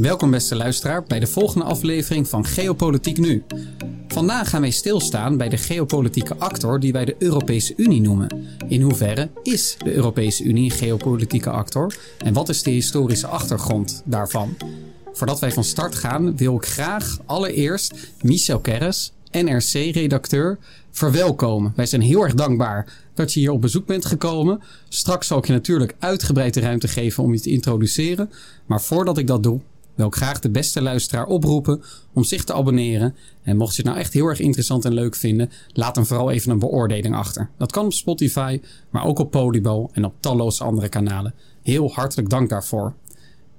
Welkom beste luisteraar bij de volgende aflevering van Geopolitiek Nu. Vandaag gaan wij stilstaan bij de geopolitieke actor die wij de Europese Unie noemen. In hoeverre is de Europese Unie een geopolitieke actor en wat is de historische achtergrond daarvan? Voordat wij van start gaan wil ik graag allereerst Michel Kerres, NRC-redacteur, verwelkomen. Wij zijn heel erg dankbaar dat je hier op bezoek bent gekomen. Straks zal ik je natuurlijk uitgebreid ruimte geven om je te introduceren. Maar voordat ik dat doe, wil ik graag de beste luisteraar oproepen om zich te abonneren. En mocht je het nou echt heel erg interessant en leuk vinden, laat dan vooral even een beoordeling achter. Dat kan op Spotify, maar ook op Podimo en op talloze andere kanalen. Heel hartelijk dank daarvoor.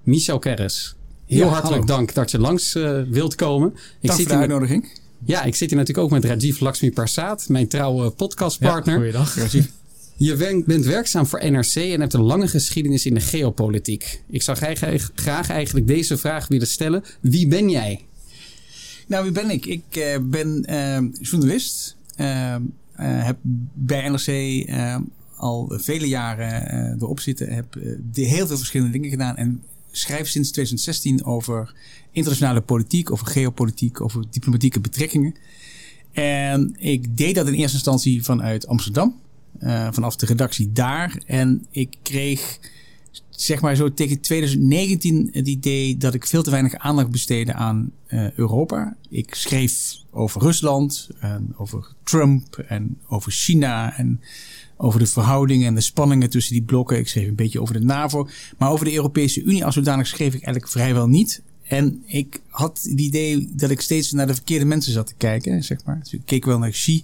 Michel Kerres, heel Ja, hartelijk hallo. dank dat je langs eh, wilt komen. Ik Dank zit voor de met- uitnodiging. ja, ik zit hier natuurlijk ook met Rajiv Lakshmi Parsaat, mijn trouwe podcastpartner. goeiedag. Rajiv. Je bent werkzaam voor NRC en hebt een lange geschiedenis in de geopolitiek. Ik zou graag, eigenlijk deze vraag willen stellen. Wie ben jij? Nou, wie ben ik? Ik eh, ben eh, journalist. Eh, heb bij NRC eh, al vele jaren eh, erop zitten. Heb heel veel verschillende dingen gedaan. En schrijf sinds 2016 over internationale politiek, over geopolitiek, over diplomatieke betrekkingen. En ik deed dat in eerste instantie vanuit Amsterdam. Eh, vanaf de redactie daar. En ik kreeg zeg maar zo tegen 2019 het idee dat ik veel te weinig aandacht besteedde aan eh, Europa. Ik schreef over Rusland en over Trump en over China en over de verhoudingen en de spanningen tussen die blokken. Ik schreef een beetje over de NAVO. Maar over de Europese Unie als zodanig schreef ik eigenlijk vrijwel niet. En ik had het idee dat ik steeds naar de verkeerde mensen zat te kijken, zeg maar. Dus ik keek wel naar Xi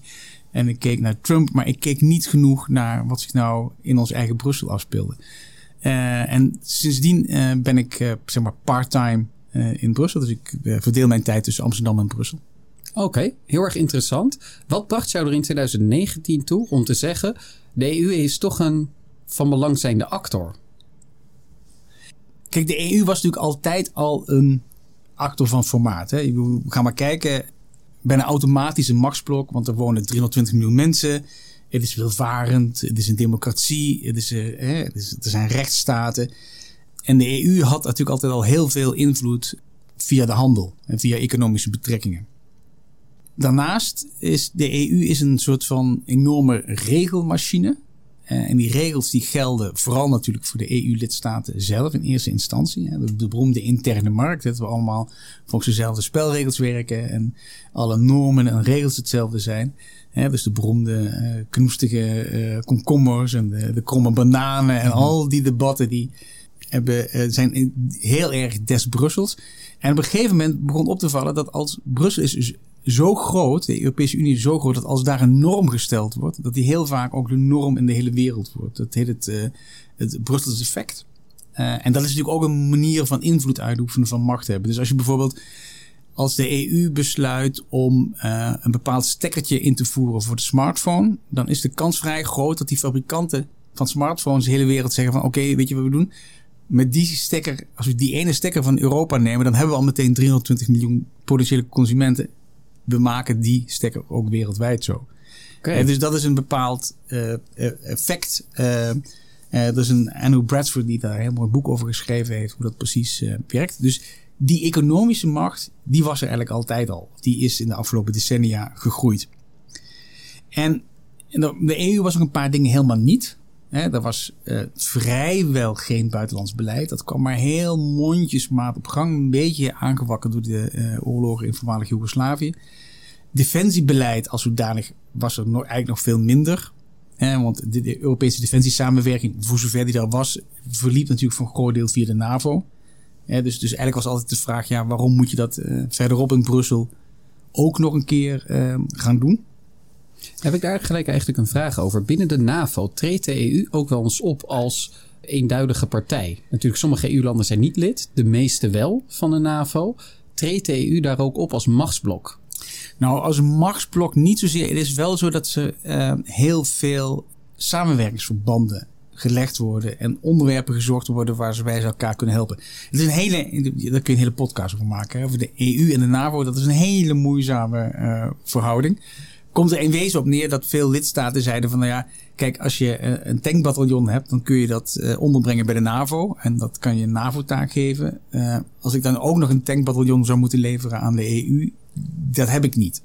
en ik keek naar Trump, maar ik keek niet genoeg naar wat zich nou in ons eigen Brussel afspeelde. Eh, en sindsdien eh, ben ik eh, zeg maar part-time in Brussel. Dus ik verdeel mijn tijd tussen Amsterdam en Brussel. Oké, heel erg interessant. Wat bracht jou er in 2019 toe om te zeggen: de EU is toch een van belang zijnde actor? Kijk, de EU was natuurlijk altijd al een actor van formaat. Hè. We gaan maar kijken. Bijna automatisch een machtsblok, want er wonen 320 miljoen mensen. Het is welvarend, het is een democratie, het is, eh, hè, het is, er zijn rechtsstaten. En de EU had natuurlijk altijd al heel veel invloed via de handel en via economische betrekkingen. Daarnaast is de EU is een soort van enorme regelmachine. Eh, en die regels die gelden vooral natuurlijk voor de EU-lidstaten zelf in eerste instantie. hè. De, de beroemde interne markt, dat we allemaal volgens dezelfde spelregels werken en alle normen en regels hetzelfde zijn. Hè, dus de beroemde eh, knoestige eh, komkommers en de, de kromme bananen en al die debatten die hebben, zijn heel erg des Brussels. En op een gegeven moment begon op te vallen dat als Brussel is dus zo groot, de Europese Unie is zo groot, dat als daar een norm gesteld wordt, dat die heel vaak ook de norm in de hele wereld wordt. Dat heet het, eh, het Brussels effect. Eh, en dat is natuurlijk ook een manier van invloed uitoefenen, van macht hebben. Dus als je bijvoorbeeld als de EU besluit om eh, een bepaald stekkertje in te voeren voor de smartphone, dan is de kans vrij groot dat die fabrikanten van smartphones de hele wereld zeggen van oké, weet je wat we doen? Met die stekker, als we die ene stekker van Europa nemen, dan hebben we al meteen 320 miljoen potentiële consumenten. We maken die stekker ook wereldwijd zo. Eh, dus dat is een bepaald eh, effect. Eh, er is een Andrew Bradford die daar een heel mooi boek over geschreven heeft, hoe dat precies werkt. Dus die economische macht, die was er eigenlijk altijd al. Die is in de afgelopen decennia gegroeid. En de de EU was ook een paar dingen helemaal niet. Hè, er was eh, vrijwel geen buitenlands beleid. Dat kwam maar heel mondjesmaat op gang. Een beetje aangewakkerd door de eh, oorlogen in voormalig Joegoslavië. Defensiebeleid als zodanig was er eigenlijk nog veel minder. Hè, want de, Europese defensiesamenwerking, voor zover die daar was, verliep natuurlijk groot deel via de NAVO. Hè, dus, dus eigenlijk was altijd de vraag, ja, waarom moet je dat eh, verderop in Brussel ook nog een keer gaan doen? Heb ik daar gelijk eigenlijk een vraag over. Binnen de NAVO treedt de EU ook wel eens op als eenduidige partij. Natuurlijk, sommige EU-landen zijn niet lid, de meeste wel van de NAVO. Treedt de EU daar ook op als machtsblok? Nou, als machtsblok niet zozeer. Het is wel zo dat ze eh, heel veel samenwerkingsverbanden gelegd worden en onderwerpen gezocht worden waar ze bij elkaar kunnen helpen. Het is een hele, daar kun je een hele podcast over maken. Over de EU en de NAVO. Dat is een hele moeizame eh, verhouding. Komt er in wezen op neer dat veel lidstaten zeiden van nou ja, kijk, als je eh, een tankbataljon hebt, dan kun je dat eh, onderbrengen bij de NAVO. En dat kan je een NAVO-taak geven. Uh, als ik dan ook nog een tankbataljon zou moeten leveren aan de EU, dat heb ik niet.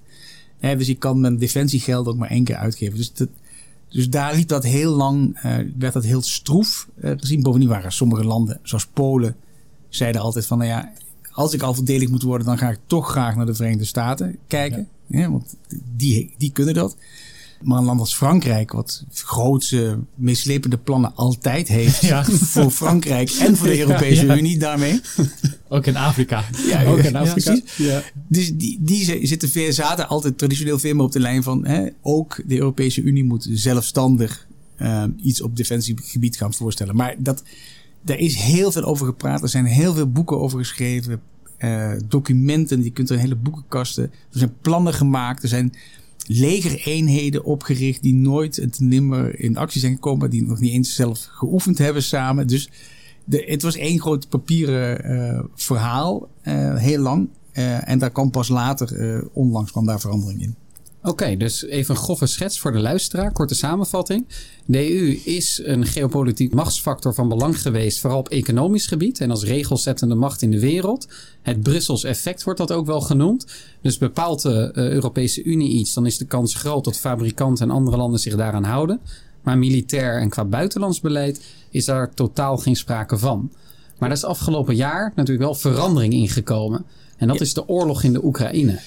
Hè, dus ik kan mijn defensiegeld ook maar één keer uitgeven. Dus, dat, dus daar liep dat heel lang, uh, werd dat heel stroef gezien. Bovendien waren sommige landen, zoals Polen, zeiden altijd van, nou ja, als ik al verdedigd moet worden, dan ga ik toch graag naar de Verenigde Staten kijken. Ja, want die, die kunnen dat. Maar een land als Frankrijk, wat grootse, meeslepende plannen altijd heeft ja. voor Frankrijk en voor de Europese ja, Unie daarmee. Ook in Afrika. Ja, ook in Afrika. Ja, dus die, die zitten veel, zaten altijd traditioneel veel meer op de lijn van hè, ook de Europese Unie moet zelfstandig uh, iets op defensiegebied gaan voorstellen. Maar dat, daar is heel veel over gepraat. Er zijn heel veel boeken over geschreven. Uh, documenten, je kunt er hele boekenkasten. Er zijn plannen gemaakt. Er zijn legereenheden opgericht die nooit en nimmer in actie zijn gekomen, die nog niet eens zelf geoefend hebben samen. Dus de, het was één groot papieren uh, verhaal, uh, heel lang. En daar kwam pas later, onlangs kwam daar verandering in. Oké, dus even een grove schets voor de luisteraar, korte samenvatting. De EU is een geopolitiek machtsfactor van belang geweest, vooral op economisch gebied en als regelzettende macht in de wereld. Het Brussels effect wordt dat ook wel genoemd. Dus bepaalt de uh, Europese Unie iets, dan is de kans groot dat fabrikanten en andere landen zich daaraan houden. Maar militair en qua buitenlands beleid is daar totaal geen sprake van. Maar er is afgelopen jaar natuurlijk wel verandering ingekomen. En dat is de oorlog in de Oekraïne.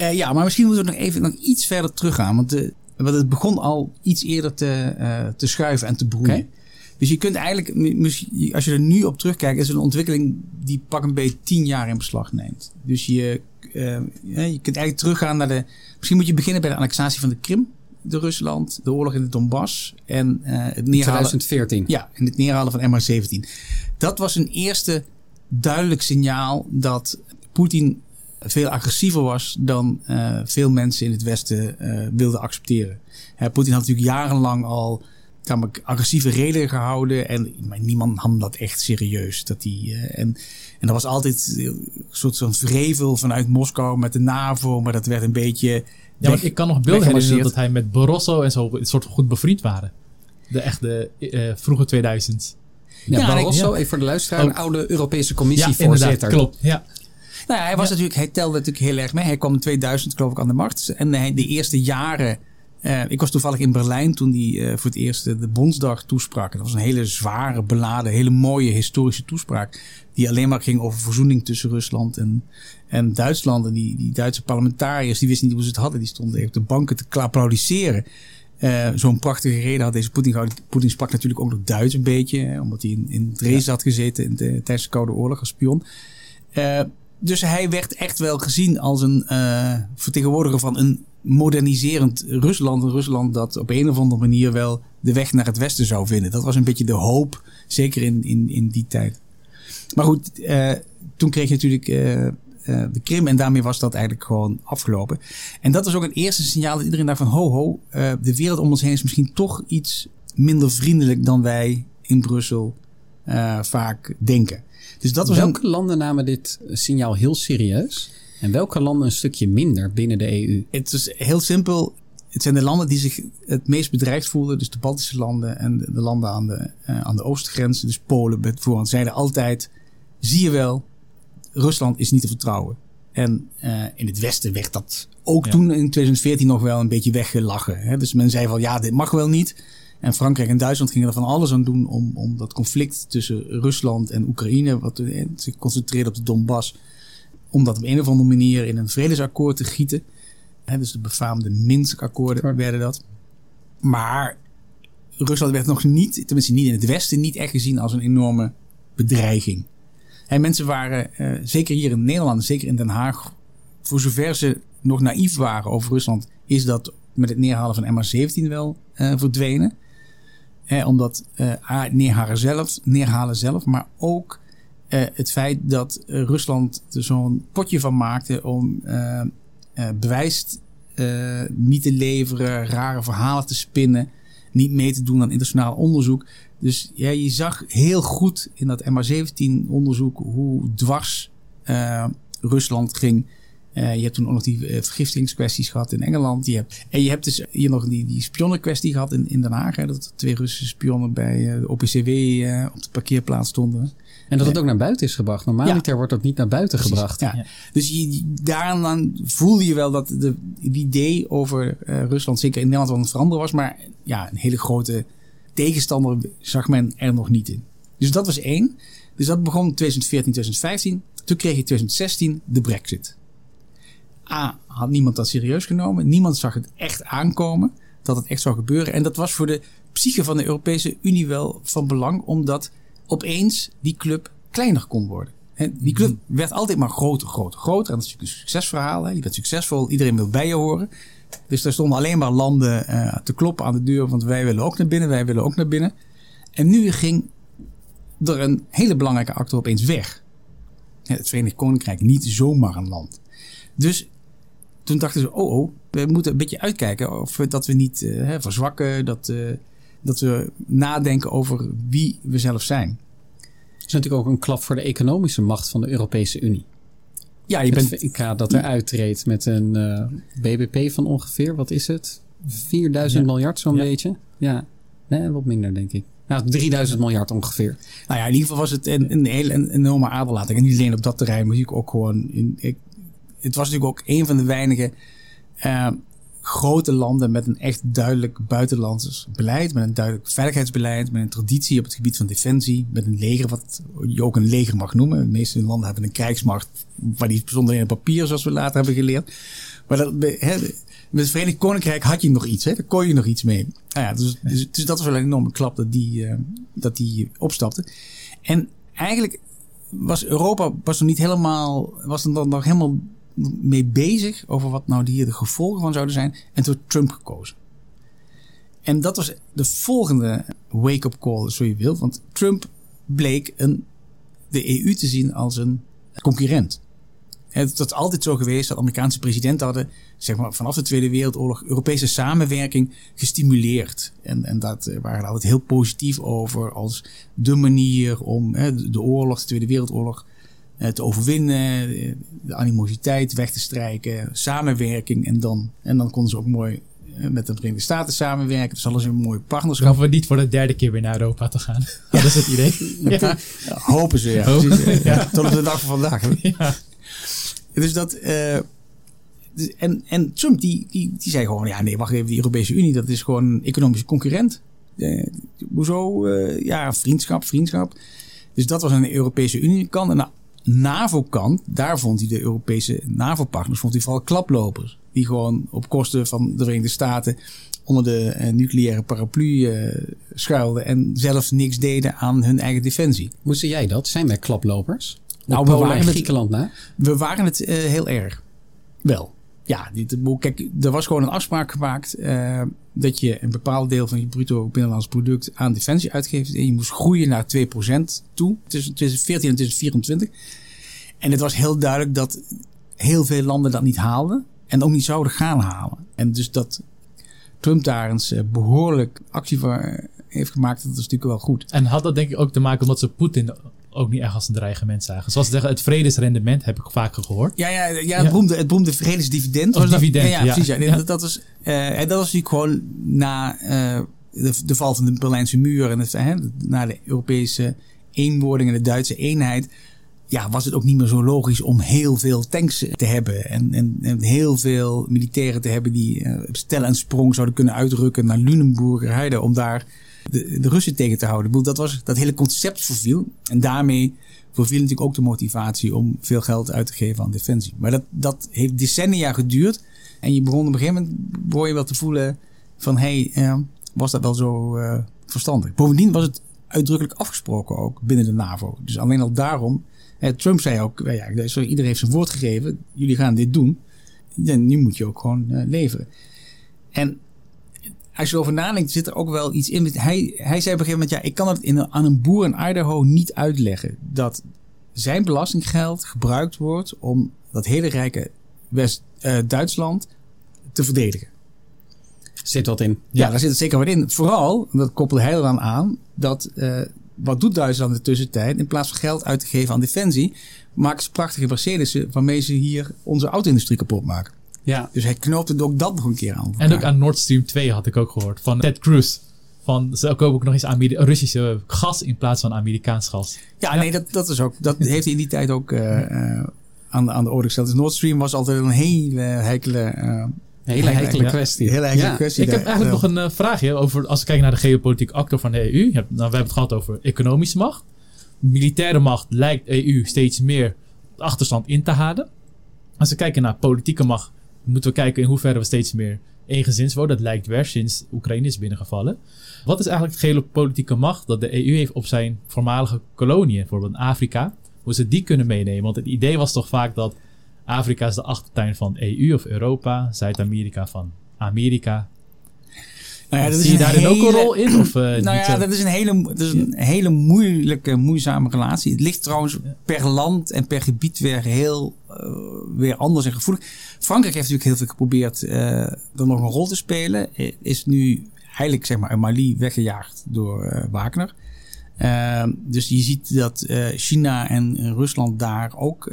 Uh, ja, maar misschien moeten we nog even nog iets verder teruggaan. Want, de, want het begon al iets eerder te, uh, te schuiven en te broeien. Okay. Dus je kunt eigenlijk, als je er nu op terugkijkt, is het een ontwikkeling die pak een beetje tien jaar in beslag neemt. Dus je, je kunt eigenlijk teruggaan naar de. Misschien moet je beginnen bij de annexatie van de Krim door Rusland, de oorlog in de Donbass en het neerhalen. 2014. Ja, en het neerhalen van MH17. Dat was een eerste duidelijk signaal dat Poetin veel agressiever was dan uh, veel mensen in het Westen uh, wilden accepteren. Poetin had natuurlijk jarenlang al tamelijk agressieve reden gehouden en maar niemand nam dat echt serieus. Dat die, uh, en, en er was altijd een soort van vrevel vanuit Moskou met de NAVO, maar dat werd een beetje. Ja, want ik kan nog beelden herinneren dat hij met Barroso en zo een soort van goed bevriend waren. De echte vroege 2000. Ja, ja Barroso, ja. even voor de luisteraar, een oude Europese commissievoorzitter. Ja, klopt. Ja. Nou ja, hij was ja. natuurlijk, hij telde natuurlijk heel erg mee. Hij kwam in 2000 geloof ik aan de macht. En hij, de eerste jaren, uh, ik was toevallig in Berlijn toen hij uh, voor het eerst de Bondsdag toesprak. Dat was een hele zware, beladen, hele mooie historische toespraak. Die alleen maar ging over verzoening tussen Rusland en, en Duitsland. En die, die Duitse parlementariërs, die wisten niet hoe ze het hadden. Die stonden op de banken te applaudisseren. Uh, Zo'n prachtige reden had deze Poetin gehad. Poetin sprak natuurlijk ook nog Duits een beetje. Hè, omdat hij in, in Dresden ja. had gezeten in de, tijdens de Koude Oorlog als spion. Dus hij werd echt wel gezien als een uh, vertegenwoordiger van een moderniserend Rusland. Een Rusland dat op een of andere manier wel de weg naar het westen zou vinden. Dat was een beetje de hoop, zeker in, in, in die tijd. Maar goed, uh, toen kreeg je natuurlijk uh, de Krim en daarmee was dat eigenlijk gewoon afgelopen. En dat was ook een eerste signaal dat iedereen dacht van ho ho, de wereld om ons heen is misschien toch iets minder vriendelijk dan wij in Brussel vaak denken. Dus dat was welke landen namen dit signaal heel serieus? En welke landen een stukje minder binnen de EU? Het is heel simpel. Het zijn de landen die zich het meest bedreigd voelden. Dus de Baltische landen en de, de landen aan de, uh, aan de oostgrens. Dus Polen bijvoorbeeld zeiden altijd... Zie je wel, Rusland is niet te vertrouwen. En uh, in het Westen werd dat ook ja. toen in 2014 nog wel een beetje weggelachen. Hè? Dus men zei van ja, dit mag wel niet. En Frankrijk en Duitsland gingen er van alles aan doen om, om dat conflict tussen Rusland en Oekraïne, wat zich concentreerde op de Donbass, om dat op een of andere manier in een vredesakkoord te gieten. He, dus de befaamde Minsk-akkoorden werden dat. Maar Rusland werd nog niet, tenminste niet in het Westen, niet echt gezien als een enorme bedreiging. En mensen waren, uh, zeker hier in Nederland, zeker in Den Haag, voor zover ze nog naïef waren over Rusland, is dat met het neerhalen van MH17 wel uh, verdwenen omdat uh, neerhalen zelf, neerhalen zelf, maar ook uh, het feit dat uh, Rusland er zo'n potje van maakte om bewijs niet te leveren, rare verhalen te spinnen, niet mee te doen aan internationaal onderzoek. Dus ja, je zag heel goed in dat MH17-onderzoek hoe dwars Rusland ging Uh, je hebt toen ook nog die uh, vergiftigingskwesties gehad in Engeland. Je hebt, en je hebt dus hier nog die, die spionnenkwestie gehad in, in Den Haag. Hè, dat twee Russische spionnen bij uh, de OPCW op de parkeerplaats stonden. En dat het ook naar buiten is gebracht. Normaliter ja. wordt dat niet naar buiten Precies, gebracht. Ja. Dus je, daaraan voelde je wel dat de, het idee over Rusland zeker in Nederland wel aan het veranderen was. Maar ja, een hele grote tegenstander zag men er nog niet in. Dus dat was één. Dus dat begon 2014, 2015. Toen kreeg je 2016 de Brexit. A, had niemand dat serieus genomen. Niemand zag het echt aankomen dat het echt zou gebeuren. En dat was voor de psyche van de Europese Unie wel van belang, omdat opeens die club kleiner kon worden. die club werd altijd maar groter, groter, groter. En dat is natuurlijk een succesverhaal. Hè. Je bent succesvol, iedereen wil bij je horen. Dus daar stonden alleen maar landen uh, te kloppen aan de deur, want wij willen ook naar binnen, wij willen ook naar binnen. En nu ging er een hele belangrijke actor opeens weg. Het Verenigd Koninkrijk, niet zomaar een land. Dus toen dachten ze, oh, oh we moeten een beetje uitkijken of dat we niet uh, verzwakken, dat, uh, dat we nadenken over wie we zelf zijn. Het is natuurlijk ook een klap voor de economische macht van de Europese Unie. Ja, je bent. VK dat er uittreedt met een uh, eh, BBP van ongeveer, wat is het? 4000 miljard zo'n beetje. Ja, nee, wat minder denk ik. Nou, 3000 miljard ongeveer. Nou ja, in ieder geval was het een, een hele enorme aderlating. En niet alleen op dat terrein, maar ik ook gewoon. In, het was natuurlijk ook een van de weinige uh, grote landen met een echt duidelijk buitenlands beleid. Met een duidelijk veiligheidsbeleid. Met een traditie op het gebied van defensie. Met een leger, wat je ook een leger mag noemen. De meeste landen hebben een krijgsmacht. Waar die zonder in papier, zoals we later hebben geleerd. Maar dat, met het Verenigd Koninkrijk had je nog iets. Hè? Daar kon je nog iets mee. Nou ja, dus, dus, dus, dat was wel een enorme klap dat die, uh, dat die opstapte. En eigenlijk was Europa was nog niet helemaal, was dan nog helemaal mee bezig over wat nou hier de gevolgen van zouden zijn. En toen Trump gekozen. En dat was de volgende wake-up call, zo je wilt. Want Trump bleek een, de EU te zien als een concurrent. Het is altijd zo geweest dat Amerikaanse presidenten hadden, zeg maar, vanaf de Tweede Wereldoorlog Europese samenwerking gestimuleerd. En, en dat eh, waren altijd heel positief over als de manier om hè, de oorlog, de Tweede Wereldoorlog, te overwinnen, de animositeit weg te strijken, samenwerking. En dan, en dan konden ze ook mooi eh, met de Verenigde Staten samenwerken. Dus alles een mooi partnerschap. Hoeven we niet voor de derde keer weer naar Europa te gaan. Dat is het idee. ja. Hopen ze, ja. Hopen. ja. Tot op de dag van vandaag. Dus dat... Uh, en, en Trump die, die, die zei gewoon, ja nee, wacht even, die Europese Unie, dat is gewoon een economische concurrent. Uh, hoezo? Uh, ja, vriendschap, vriendschap. Dus dat was aan de Europese Unie kant. En nou, NAVO-kant, daar vond hij de Europese NAVO-partners vond hij vooral klaplopers. Die gewoon op kosten van de Verenigde Staten onder de uh, nucleaire paraplu uh, schuilden en zelfs niks deden aan hun eigen defensie. Hoe zie jij dat? Zijn wij klaplopers? Nou, we waren het, Griekenland na? We waren het uh, heel erg. Wel. Ja, kijk, er was gewoon een afspraak gemaakt uh, dat je een bepaald deel van je bruto binnenlands product aan defensie uitgeeft. En je moest groeien naar 2% toe tussen 2014 en 2024. En het was heel duidelijk dat heel veel landen dat niet haalden. En ook niet zouden gaan halen. En dus dat Trump daar eens uh, behoorlijk actie voor heeft gemaakt, dat is natuurlijk wel goed. En had dat denk ik ook te maken omdat ze Poetin ook niet echt als een dreigement zagen. Zoals ze zeggen, het vredesrendement heb ik vaker gehoord. Ja, ja, ja, het, Beroemde, het beroemde vredesdividend. Oh, dividend, ja, ja, precies. Ja. Dat, dat, was, uh, dat was natuurlijk gewoon na uh, de, de, val van de Berlijnse muur en het, uh, na de Europese eenwording en de Duitse eenheid. Ja, was het ook niet meer zo logisch om heel veel tanks te hebben. En, en, en heel veel militairen te hebben die stel en sprong zouden kunnen uitrukken naar Lunenburger Heide. Om daar de, de Russen tegen te houden. Dat, was, dat hele concept verviel. En daarmee verviel natuurlijk ook de motivatie om veel geld uit te geven aan defensie. Maar dat, dat heeft decennia geduurd. En je begon op een gegeven moment je wel te voelen van hé, hey, eh, was dat wel zo uh, verstandig? Bovendien was het uitdrukkelijk afgesproken ook binnen de NAVO. Dus alleen al daarom. Eh, Trump zei ook, ja, iedereen heeft zijn woord gegeven. Jullie gaan dit doen. En nu moet je ook gewoon leveren. En als je erover nadenkt, zit er ook wel iets in. Hij, hij zei op een gegeven moment: ja, ik kan het in, aan een boer in Idaho niet uitleggen dat zijn belastinggeld gebruikt wordt om dat hele rijke West-Duitsland uh, te verdedigen. Zit wat in? Ja, daar zit het zeker wat in. Vooral, dat koppelde hij dan aan, dat uh, wat doet Duitsland in de tussentijd? In plaats van geld uit te geven aan defensie, maken ze prachtige Mercedes waarmee ze hier onze auto-industrie kapot maken. Ja. Dus hij knoopte ook dat nog een keer aan. En ook aan Nord Stream 2 had ik ook gehoord. Van Ted Cruz. Van ze kopen ook nog eens Ameri Russische gas in plaats van Amerikaans gas. Ja, nee, dat, dat is ook. Dat heeft hij in die tijd ook uh, uh, aan, de, aan de orde gesteld. Dus Nord Stream was altijd een hele heikele. Uh, Hele heikele kwestie. Hele heikele kwestie. Ik heb eigenlijk nog een vraagje over als we kijken naar de geopolitieke actor van de EU. Nou, we hebben het gehad over economische macht. Militaire macht lijkt EU steeds meer de achterstand in te halen. Als we kijken naar politieke macht, moeten we kijken in hoeverre we steeds meer worden. Dat lijkt weer sinds Oekraïne is binnengevallen. Wat is eigenlijk de geopolitieke macht dat de EU heeft op zijn voormalige koloniën, bijvoorbeeld Afrika? Hoe ze die kunnen meenemen? Want het idee was toch vaak dat Afrika is de achtertuin van EU of Europa, Zuid-Amerika van Amerika. Nou ja, dat Zie je daarin ook een rol in? Of, uh, nou ja, dat is, een hele, dat is een hele moeilijke, moeizame relatie. Het ligt trouwens per land en per gebied weer heel uh, weer anders en gevoelig. Frankrijk heeft natuurlijk heel veel geprobeerd uh, er nog een rol te spelen. Is nu eigenlijk zeg maar in Mali weggejaagd door Wagner. Uh, dus je ziet dat China en Rusland daar ook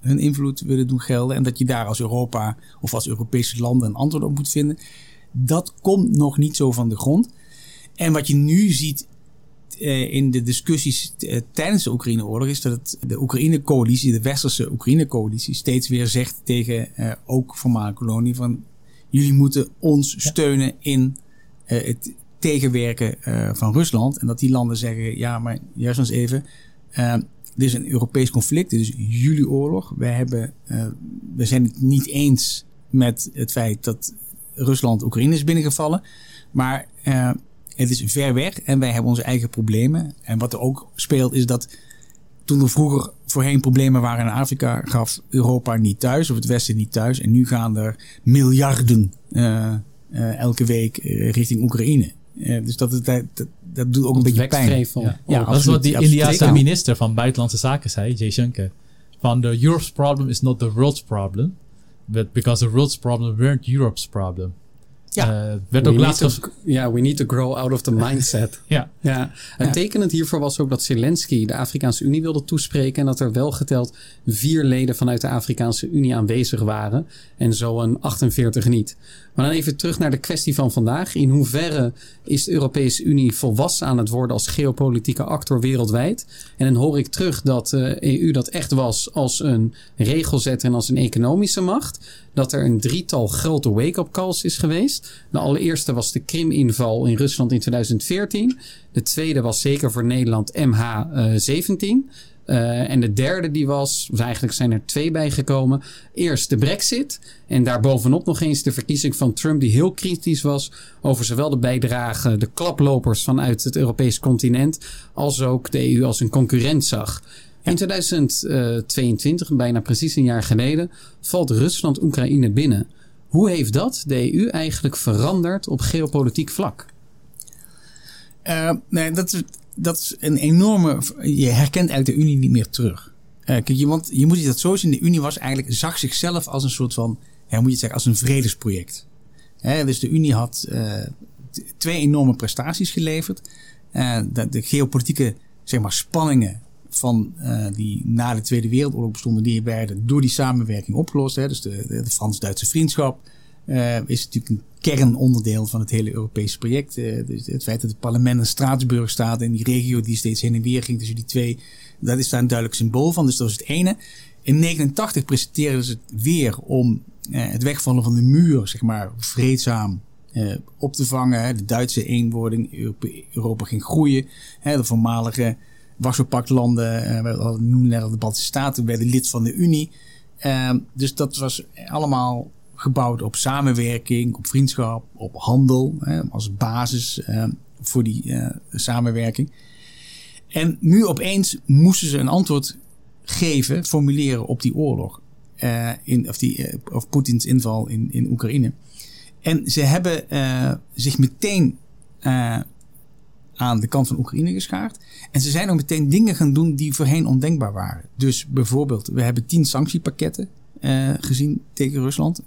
hun invloed willen doen gelden. En dat je daar als Europa of als Europese landen een antwoord op moet vinden. Dat komt nog niet zo van de grond. En wat je nu ziet in de discussies tijdens de Oekraïne-oorlog is dat het, de Oekraïne-coalitie, de westerse Oekraïne-coalitie, steeds weer zegt tegen ook voormalige kolonie van jullie moeten ons steunen in het tegenwerken uh, van Rusland. En dat die landen zeggen, ja, maar juist eens even. Uh, dit is een Europees conflict, dit is jullie oorlog. Wij hebben, uh, we zijn het niet eens met het feit dat Rusland Oekraïne is binnengevallen. Maar het is ver weg en wij hebben onze eigen problemen. En wat er ook speelt is dat toen er vroeger voorheen problemen waren in Afrika, gaf Europa niet thuis of het Westen niet thuis. En nu gaan er miljarden elke week richting Oekraïne. Dus dat, is, dat, dat doet ook een beetje pijn. Ja, ja dat is wat die Indiaanse minister van Buitenlandse Zaken zei, Jay Shankar. Van the Europe's problem is not the world's problem. But because the world's problem weren't Europe's problem. Ja, uh, werd ook laatst. Ja, we need to grow out of the mindset. ja. ja. En tekenend hiervoor was ook dat Zelensky de Afrikaanse Unie wilde toespreken. En dat er wel geteld vier leden vanuit de Afrikaanse Unie aanwezig waren. En zo een 48 niet. Maar dan even terug naar de kwestie van vandaag. In hoeverre is de Europese Unie volwassen aan het worden als geopolitieke actor wereldwijd? En dan hoor ik terug dat de EU dat echt was als een regelzetter en als een economische macht. Dat er een drietal grote wake-up calls is geweest. De allereerste was de Krim-inval in Rusland in 2014. De tweede was zeker voor Nederland MH17. Uh, en de derde die was, eigenlijk zijn er twee bijgekomen. Eerst de brexit en daarbovenop nog eens de verkiezing van Trump die heel kritisch was over zowel de bijdrage, de klaplopers vanuit het Europese continent, als ook de EU als een concurrent zag. In 2022, bijna precies een jaar geleden, valt Rusland Oekraïne binnen. Hoe heeft dat de EU eigenlijk veranderd op geopolitiek vlak? Uh, nee, dat is dat is een enorme. Je herkent eigenlijk de Unie niet meer terug. Uh, kijk, je, want je moet je dat zo zien. De Unie was eigenlijk, zag zichzelf als een soort van. Ja, moet je zeggen, als een vredesproject. dus de Unie had uh, twee enorme prestaties geleverd. De, de, geopolitieke zeg maar, spanningen van die na de Tweede Wereldoorlog bestonden, die werden door die samenwerking opgelost. Hè. Dus de, de, Frans-Duitse vriendschap, uh, is natuurlijk een kernonderdeel van het hele Europese project. Dus het feit dat het parlement in Straatsburg staat en die regio die steeds heen en weer ging tussen die twee, dat is daar een duidelijk symbool van. Dus dat is het ene. In 89 presenteerden ze het weer om het wegvallen van de muur, zeg maar, vreedzaam op te vangen. De Duitse eenwording, Europa, Europa ging groeien. de voormalige Warschau-pactlanden, we noemen net de Baltische Staten, werden lid van de Unie. dus dat was allemaal gebouwd op samenwerking, op vriendschap, op handel hè, als basis uh, voor die uh, samenwerking. En nu opeens moesten ze een antwoord geven, formuleren op die oorlog. Uh, in, of, die, of Poetins inval in, in Oekraïne. En ze hebben zich meteen aan de kant van Oekraïne geschaard. En ze zijn ook meteen dingen gaan doen die voorheen ondenkbaar waren. Dus bijvoorbeeld, we hebben tien sanctiepakketten uh, gezien tegen Rusland.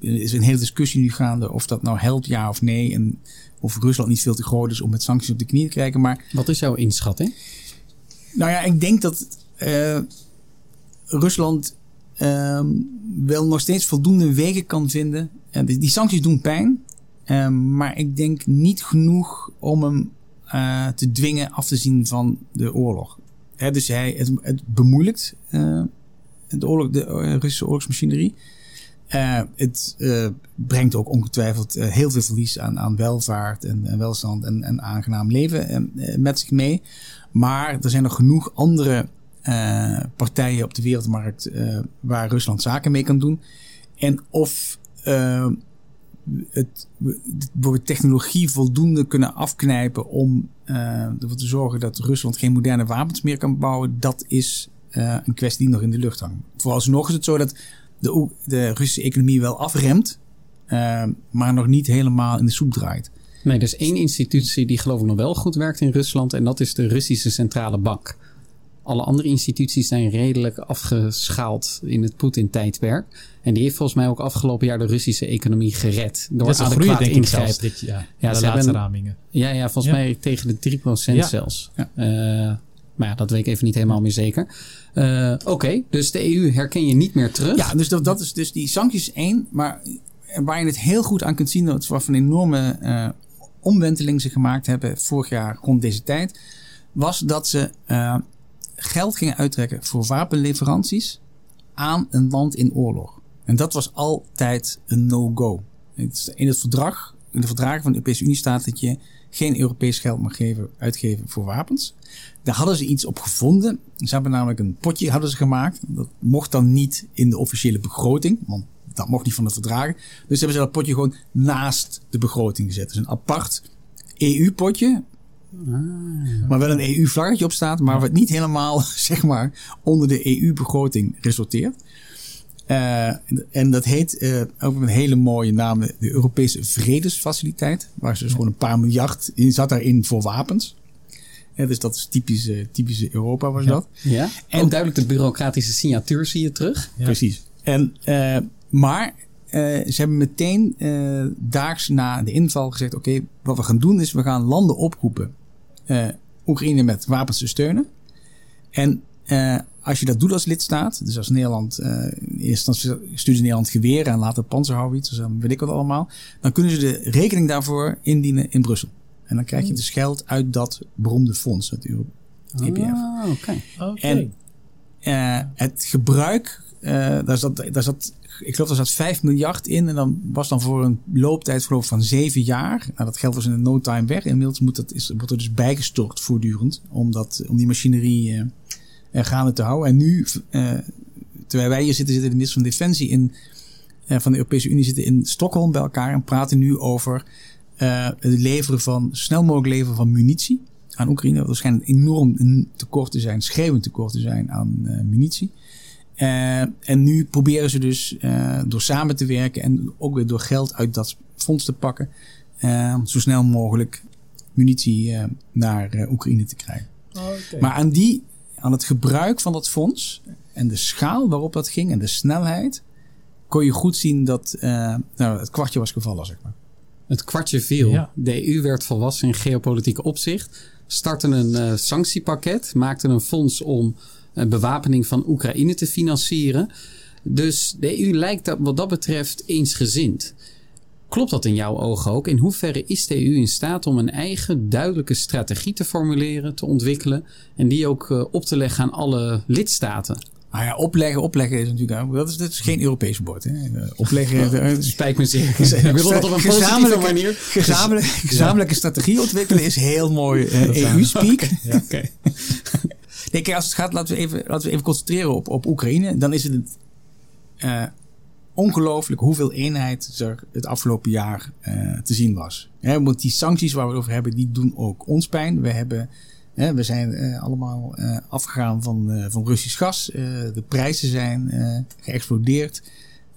er is een hele discussie nu gaande of dat nou helpt, ja of nee. En of Rusland niet veel te groot is om met sancties op de knie te krijgen. Maar Wat is jouw inschatting? nou ja, ik denk dat eh, Rusland ehm, wel nog steeds voldoende wegen kan vinden. En die, die sancties doen pijn. Ehm, maar ik denk niet genoeg om hem eh, te dwingen af te zien van de oorlog. Hè, dus hij, het, het bemoeilijkt eh, de, oorlog, de eh, Russische oorlogsmachinerie. Eh, het eh, brengt ook ongetwijfeld eh, heel veel verlies aan, aan welvaart en, welstand en, en aangenaam leven eh, eh, met zich mee. Maar er zijn nog genoeg andere eh, partijen op de wereldmarkt eh, waar Rusland zaken mee kan doen. En of eh, het, technologie voldoende kunnen afknijpen om eh, ervoor te zorgen dat Rusland geen moderne wapens meer kan bouwen, dat is eh, een kwestie die nog in de lucht hangt. Vooralsnog is het zo dat de, de Russische economie wel afremt, eh, maar nog niet helemaal in de soep draait. Nee, er is één institutie die geloof ik nog wel goed werkt in Rusland. En dat is de Russische Centrale Bank. Alle andere instituties zijn redelijk afgeschaald in het Poetin-tijdperk. En die heeft volgens mij ook afgelopen jaar de Russische economie gered. Door Dat adequaat groei, denk ik ingrijpen. zelfs. Dit, ja, Ja, de laatste hebben- ramingen. Ja, ja, volgens Ja. mij tegen de 3% Ja. zelfs. Ja. Eh, maar ja, dat weet ik even niet helemaal meer zeker. Eh, Oké, dus de EU herken je niet meer terug. Ja, dus dat, dat is dus die sancties één. Maar waar je het heel goed aan kunt zien, dat wat voor een enorme eh omwenteling ze gemaakt hebben vorig jaar rond deze tijd, was dat ze eh, geld gingen uittrekken voor wapenleveranties aan een land in oorlog. En dat was altijd een no-go. In het verdrag, in de verdragen van de Europese Unie staat dat je geen Europees geld mag geven, uitgeven voor wapens. Daar hadden ze iets op gevonden. Ze hebben namelijk een potje hadden ze gemaakt. Dat mocht dan niet in de officiële begroting, want dat mocht niet van de verdragen. Dus hebben ze dat potje gewoon naast de begroting gezet. Dus een apart EU-potje. Maar wel een EU-vlaggetje op staat, maar wat niet helemaal zeg maar, onder de EU-begroting resulteert. Eh, en dat heet eh, ook met een hele mooie naam de Europese Vredesfaciliteit. Waar ze dus gewoon een paar miljard in zat daarin voor wapens. Ja, dus dat is typisch, eh, typische Europa was Ja. dat. Ja? En- Ook duidelijk de bureaucratische signatuur zie je terug. Precies. En, maar ze hebben meteen eh, daags na de inval gezegd: Oké, wat we gaan doen is we gaan landen oproepen eh, Oekraïne met wapens te steunen. En eh, als je dat doet als lidstaat, dus als Nederland, eh, in eerste instantie stuurde Nederland geweren en later panzerhouwits, dus dan weet ik wat allemaal, dan kunnen ze de rekening daarvoor indienen in Brussel. En dan krijg je dus geld uit dat beroemde fonds, het EPF. Ah, oké. Oké. En eh, het gebruik, eh, daar, zat, zat, ik geloof daar zat 5 miljard in. En dan was dan voor een looptijd van 7 jaar. Nou, dat geld was in een no time weg. Inmiddels moet dat, is, wordt er dus bijgestort voortdurend. Om, dat, om die machinerie eh, gaande te houden. En nu, eh, terwijl wij hier zitten, zitten de minister van Defensie in, van de Europese Unie zitten in Stockholm bij elkaar. En praten nu over het leveren van, snel mogelijk leveren van munitie aan Oekraïne. Schijnt een enorm tekort te zijn, schreeuwend tekort te zijn aan munitie. Eh, en nu proberen ze dus eh, door samen te werken en ook weer door geld uit dat fonds te pakken, eh, zo snel mogelijk munitie eh, naar eh, Oekraïne te krijgen. Oké. Maar aan, die, aan het gebruik van dat fonds en de schaal waarop dat ging en de snelheid, kon je goed zien dat eh, nou, het kwartje was gevallen, zeg maar. Het kwartje viel. Ja. De EU werd volwassen in geopolitieke opzicht. Startte een eh, sanctiepakket. Maakte een fonds om bewapening van Oekraïne te financieren. Dus de EU lijkt dat, wat dat betreft eensgezind. Klopt dat in jouw ogen ook? In hoeverre is de EU in staat om een eigen duidelijke strategie te formuleren, te ontwikkelen en die ook eh, op te leggen aan alle lidstaten? Nou ja, opleggen, opleggen is natuurlijk dat is, dat is geen Europees woord. Hè. Eh, Opleggen, eh, Spijt me zeer. Ik wil dat op een positieve Gezamenlijke- manier. Gezamenlijk, gezamenlijke strategie ontwikkelen is heel mooi eh, EU-speak. Oké. Kijk, als het gaat, laten we even, laten we even concentreren op, op Oekraïne. Dan is het eh ongelooflijk hoeveel eenheid er het afgelopen jaar eh, te zien was. Hè, want die sancties waar we het over hebben, die doen ook ons pijn. We, hebben, we zijn eh, allemaal afgegaan van, van Russisch gas. De prijzen zijn geëxplodeerd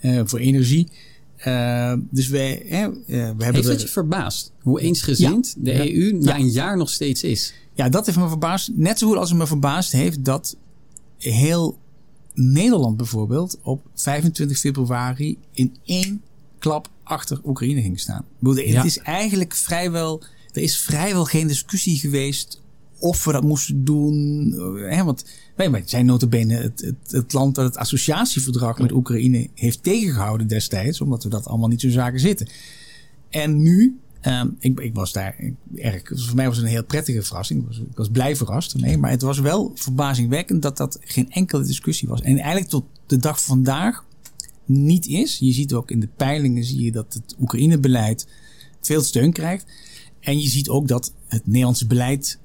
voor energie. Eh, dus wij, hè, eh, we hebben Heeft het je verbaasd hoe eensgezind de Ja. EU na een jaar nog steeds is? Ja, dat heeft me verbaasd. Net zo goed als het me verbaasd heeft dat heel Nederland bijvoorbeeld op 25 februari in één klap achter Oekraïne ging staan. Ik bedoel, Ja. Het is eigenlijk vrijwel, er is vrijwel geen discussie geweest of we dat moesten doen. eh, Hè, want wij, zijn notabene het, het, het land dat het associatieverdrag met Oekraïne heeft tegengehouden destijds. Omdat we dat allemaal niet zo zaken zitten. En nu, ehm, ik, ik was daar erg, voor mij was het een heel prettige verrassing. Ik was, blij verrast. Nee, maar het was wel verbazingwekkend dat dat geen enkele discussie was. En eigenlijk tot de dag van vandaag niet is. Je ziet ook in de peilingen zie je dat het Oekraïne-beleid veel steun krijgt. En je ziet ook dat het Nederlandse beleid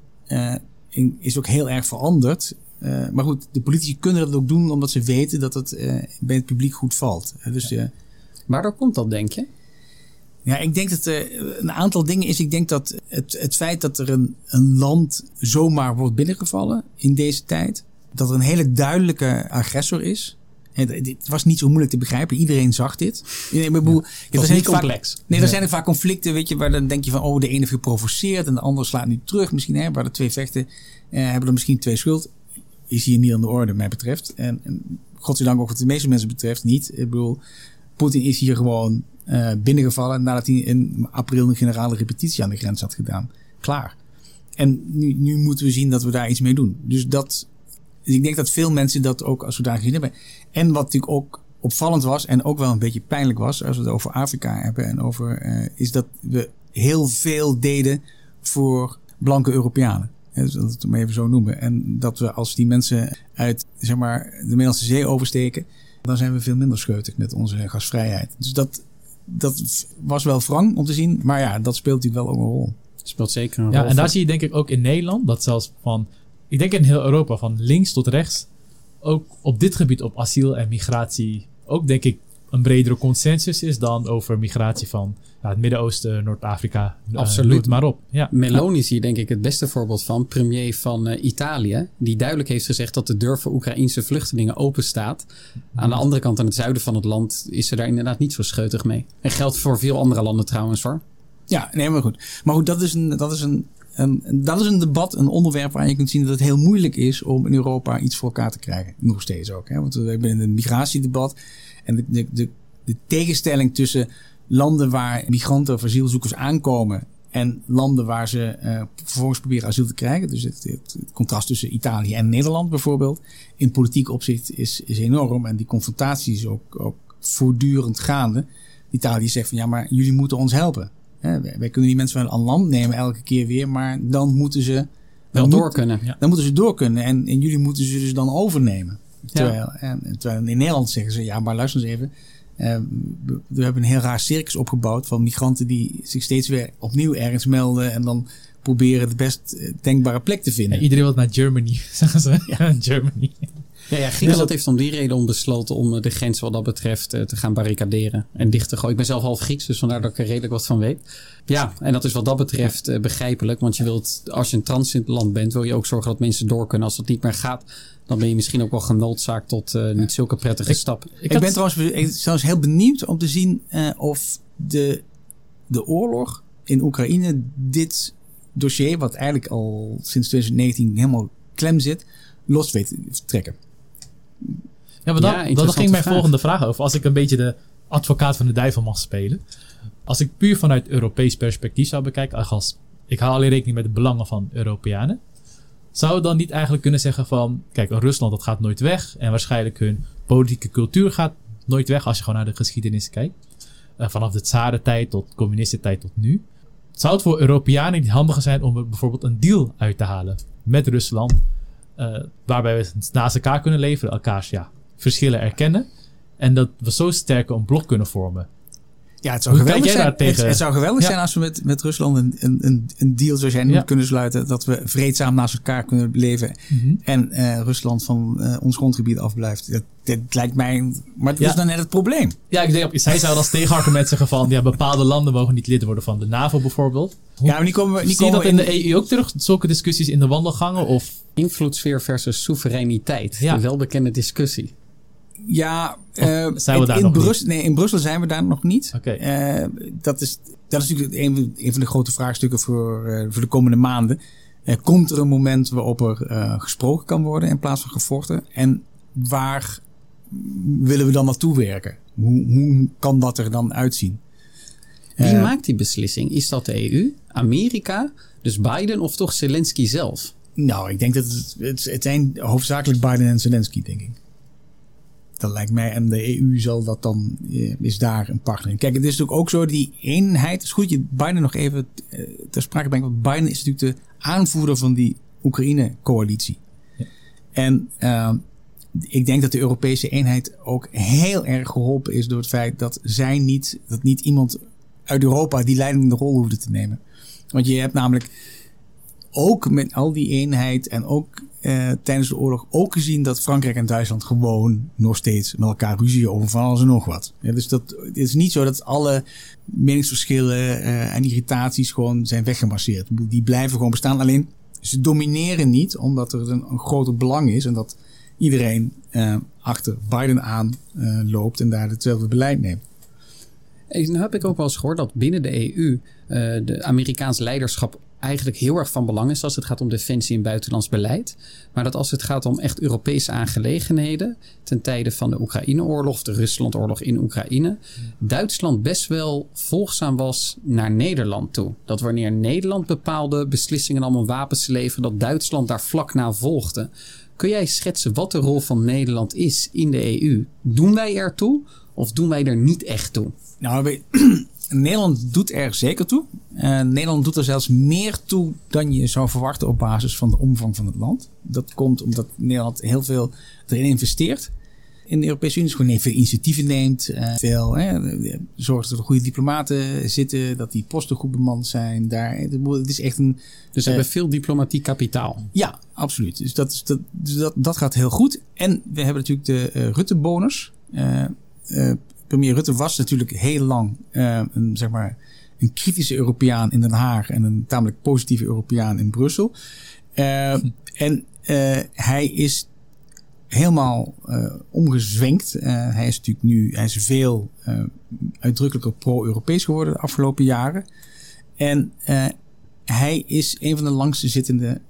is ook heel erg veranderd. Eh, maar goed, de politici kunnen dat ook doen omdat ze weten dat het eh, bij het publiek goed valt. Eh, dus eh, Waardoor komt dat, denk je? ja, ik denk dat er een aantal dingen is. Ik denk dat het, het feit dat er een, een land zomaar wordt binnengevallen in deze tijd, dat er een hele duidelijke agressor is. Het het was niet zo moeilijk te begrijpen. Iedereen zag dit. Nee, maar bedoel, er was niet vaak- complex. Nee, er zijn er vaak conflicten, weet je, waar dan denk je van, oh, de ene heeft geprovoceerd en de andere slaat nu terug. Misschien, hè, waar de twee vechten, eh, hebben er misschien twee schuld. Is hier niet aan de orde, mij betreft. En, en godzijdank ook wat de meeste mensen betreft niet. Ik bedoel, Poetin is hier gewoon eh, binnengevallen nadat hij in april een generale repetitie aan de grens had gedaan. Klaar. En nu, nu moeten we zien dat we daar iets mee doen. Dus dat, dus ik denk dat veel mensen dat ook als zodanig gezien hebben. En wat natuurlijk ook opvallend was en ook wel een beetje pijnlijk was, als we het over Afrika hebben en over, eh, is dat we heel veel deden voor blanke Europeanen. Hè, Dus dat we het maar even zo noemen. En dat we als die mensen uit zeg maar, de Middellandse Zee oversteken, dan zijn we veel minder scheutig met onze gasvrijheid. Dus dat, dat was wel wrang om te zien. Maar ja, dat speelt natuurlijk wel ook een rol. Speelt zeker een Ja, rol. en daar zie je denk ik ook in Nederland dat zelfs van, ik denk in heel Europa, van links tot rechts, ook op dit gebied op asiel en migratie, ook denk ik een bredere consensus is dan over migratie van ja, het Midden-Oosten, Noord-Afrika. eh, Absoluut. maar op. Ja. Meloni is hier denk ik het beste voorbeeld van. Premier van eh, Italië. Die duidelijk heeft gezegd dat de deur voor Oekraïnse vluchtelingen open staat. Aan de andere kant, aan het zuiden van het land, is ze daar inderdaad niet zo scheutig mee. En geldt voor veel andere landen trouwens hoor. Ja, nee, maar goed. Maar goed, dat is een, dat is een, een, dat is een debat, een onderwerp waar je kunt zien dat het heel moeilijk is om in Europa iets voor elkaar te krijgen. Nog steeds ook. Hè? Want we hebben in het migratiedebat en de, de, de, tegenstelling tussen landen waar migranten of asielzoekers aankomen en landen waar ze eh, vervolgens proberen asiel te krijgen. Dus het, het, het contrast tussen Italië en Nederland bijvoorbeeld. In politiek opzicht is, is enorm. En die confrontatie is ook, ook voortdurend gaande. Italië zegt van ja, maar jullie moeten ons helpen. Hè, wij, wij kunnen die mensen wel aan land nemen elke keer weer, maar dan moeten ze Wel door moet- kunnen. Ja. dan moeten ze door kunnen en, en jullie moeten ze dus dan overnemen. Terwijl, en, terwijl in Nederland zeggen ze, ja, maar luister eens even. eh, we, hebben een heel raar circus opgebouwd van migranten die zich steeds weer opnieuw ergens melden en dan proberen de best eh, denkbare plek te Ja, vinden. iedereen wil naar Germany, zeggen ze. Ja, Germany. Ja, ja Griekenland heeft om die reden om besloten om eh, de grens wat dat betreft eh, te gaan barricaderen en dicht te gooien. Ik ben zelf half Grieks, dus vandaar dat ik er redelijk wat van weet. Ja, en dat is wat dat betreft eh, begrijpelijk, want je wilt, als je een transitland bent, wil je ook zorgen dat mensen door kunnen. Als dat niet meer gaat, dan ben je misschien ook wel genoodzaakt tot eh, niet zulke prettige Ik- stappen. Ik, had- ben trouwens ik- trouwens heel benieuwd om te zien eh, of de, de oorlog in Oekraïne dit dossier, wat eigenlijk al sinds 2019 helemaal klem zit, los weet te trekken. Ja, maar dan, Ja, dan interessante ging mijn vraag. volgende vraag over. Als ik een beetje de advocaat van de duivel mag spelen. Als ik puur vanuit Europees perspectief zou bekijken, als ik haal alleen rekening met de belangen van Europeanen. Zou dan niet eigenlijk kunnen zeggen van, kijk, Rusland dat gaat nooit weg. En waarschijnlijk hun politieke cultuur gaat nooit weg als je gewoon naar de geschiedenis kijkt. Eh, vanaf de tsarentijd tot communistentijd tot nu. Zou het voor Europeanen niet handiger zijn om er bijvoorbeeld een deal uit te halen met Rusland? Eh, waarbij we naast elkaar kunnen leven, elkaars ja, verschillen erkennen. En dat we zo sterk een blok kunnen vormen. Ja, het zou Hoe geweldig zijn. Het, het zou geweldig Ja. zijn als we met, met Rusland een, een, een, deal zoals jij noemt Ja. kunnen sluiten. Dat we vreedzaam naast elkaar kunnen leven. En eh, Rusland van eh, ons grondgebied afblijft. Dat, dat lijkt mij. Maar het Ja. is dan net het probleem. Ja, ik denk, zij zouden als tegenargument zeggen van, ja, bepaalde landen mogen niet lid worden van de NAVO bijvoorbeeld. Ja, maar die komen, die Zie je komen dat in de EU ook terug, zulke discussies in de wandelgangen? Of, Invloedssfeer versus soevereiniteit. Ja. De welbekende discussie. Ja, eh, zijn we daar in, nog Brussel, nee, in Brussel zijn we daar nog niet. Oké. Eh, dat, is, dat is natuurlijk een, een van de grote vraagstukken voor, eh, voor de komende maanden. Eh, komt er een moment waarop er eh, gesproken kan worden in plaats van gevochten? En waar willen we dan naartoe werken? hoe, hoe kan dat er dan uitzien? Wie maakt die beslissing? Is dat de EU, Amerika, dus Biden of toch Zelensky zelf? Nou, ik denk dat het, het, het zijn hoofdzakelijk Biden en Zelensky, denk ik. Dat lijkt mij. En de EU zal dat dan, eh, is daar een partner in. Kijk, het is natuurlijk ook zo, die eenheid. Het is goed je Biden nog even eh, ter sprake brengt. Want Biden is natuurlijk de aanvoerder van die Oekraïne-coalitie. En eh, ik denk dat de Europese eenheid ook heel erg geholpen is door het feit dat zij niet, dat niet iemand uit Europa die leidende rol hoefde te nemen. Want je hebt namelijk ook met al die eenheid en ook eh, tijdens de oorlog ook gezien dat Frankrijk en Duitsland gewoon nog steeds met elkaar ruzie over van alles en nog wat. Ja, dus dat, het is niet zo dat alle meningsverschillen eh, en irritaties gewoon zijn weggemasseerd. Die blijven gewoon bestaan. Alleen ze domineren niet omdat er een, groter belang is en dat iedereen eh, achter Biden aan loopt en daar hetzelfde beleid neemt. Nu heb ik ook wel eens gehoord dat binnen de EU eh, de Amerikaans leiderschap eigenlijk heel erg van belang is als het gaat om defensie en buitenlands beleid. Maar dat als het gaat om echt Europese aangelegenheden, ten tijde van de Oekraïne-oorlog de Rusland-oorlog in Oekraïne, Duitsland best wel volgzaam was naar Nederland toe. Dat wanneer Nederland bepaalde beslissingen nam om wapens te leveren, dat Duitsland daar vlak na volgde. Kun jij schetsen wat de rol van Nederland is in de EU? Doen wij ertoe of doen wij er niet echt toe? Nou, we- Nederland doet er zeker toe. Eh, Nederland doet er zelfs meer toe dan je zou verwachten op basis van de omvang van het land. Dat komt omdat Nederland heel veel erin investeert. In de Europese Unie is gewoon veel initiatieven neemt. eh, veel hè, zorgt dat er goede diplomaten zitten. Dat die posten goed bemand zijn. Daar, het is echt een Dus we Eh, hebben veel diplomatiek kapitaal. ja, absoluut. Dus dat, is, dat, dus dat, dat gaat heel goed. En we hebben natuurlijk de Rutte-bonus. Premier Rutte was natuurlijk heel lang eh, een, zeg maar, een kritische Europeaan in Den Haag en een tamelijk positieve Europeaan in Brussel. Eh, En eh, hij is helemaal omgezwenkt. Hij is natuurlijk nu hij is veel uitdrukkelijker pro-Europees geworden de afgelopen jaren. En hij is een van de langste zittende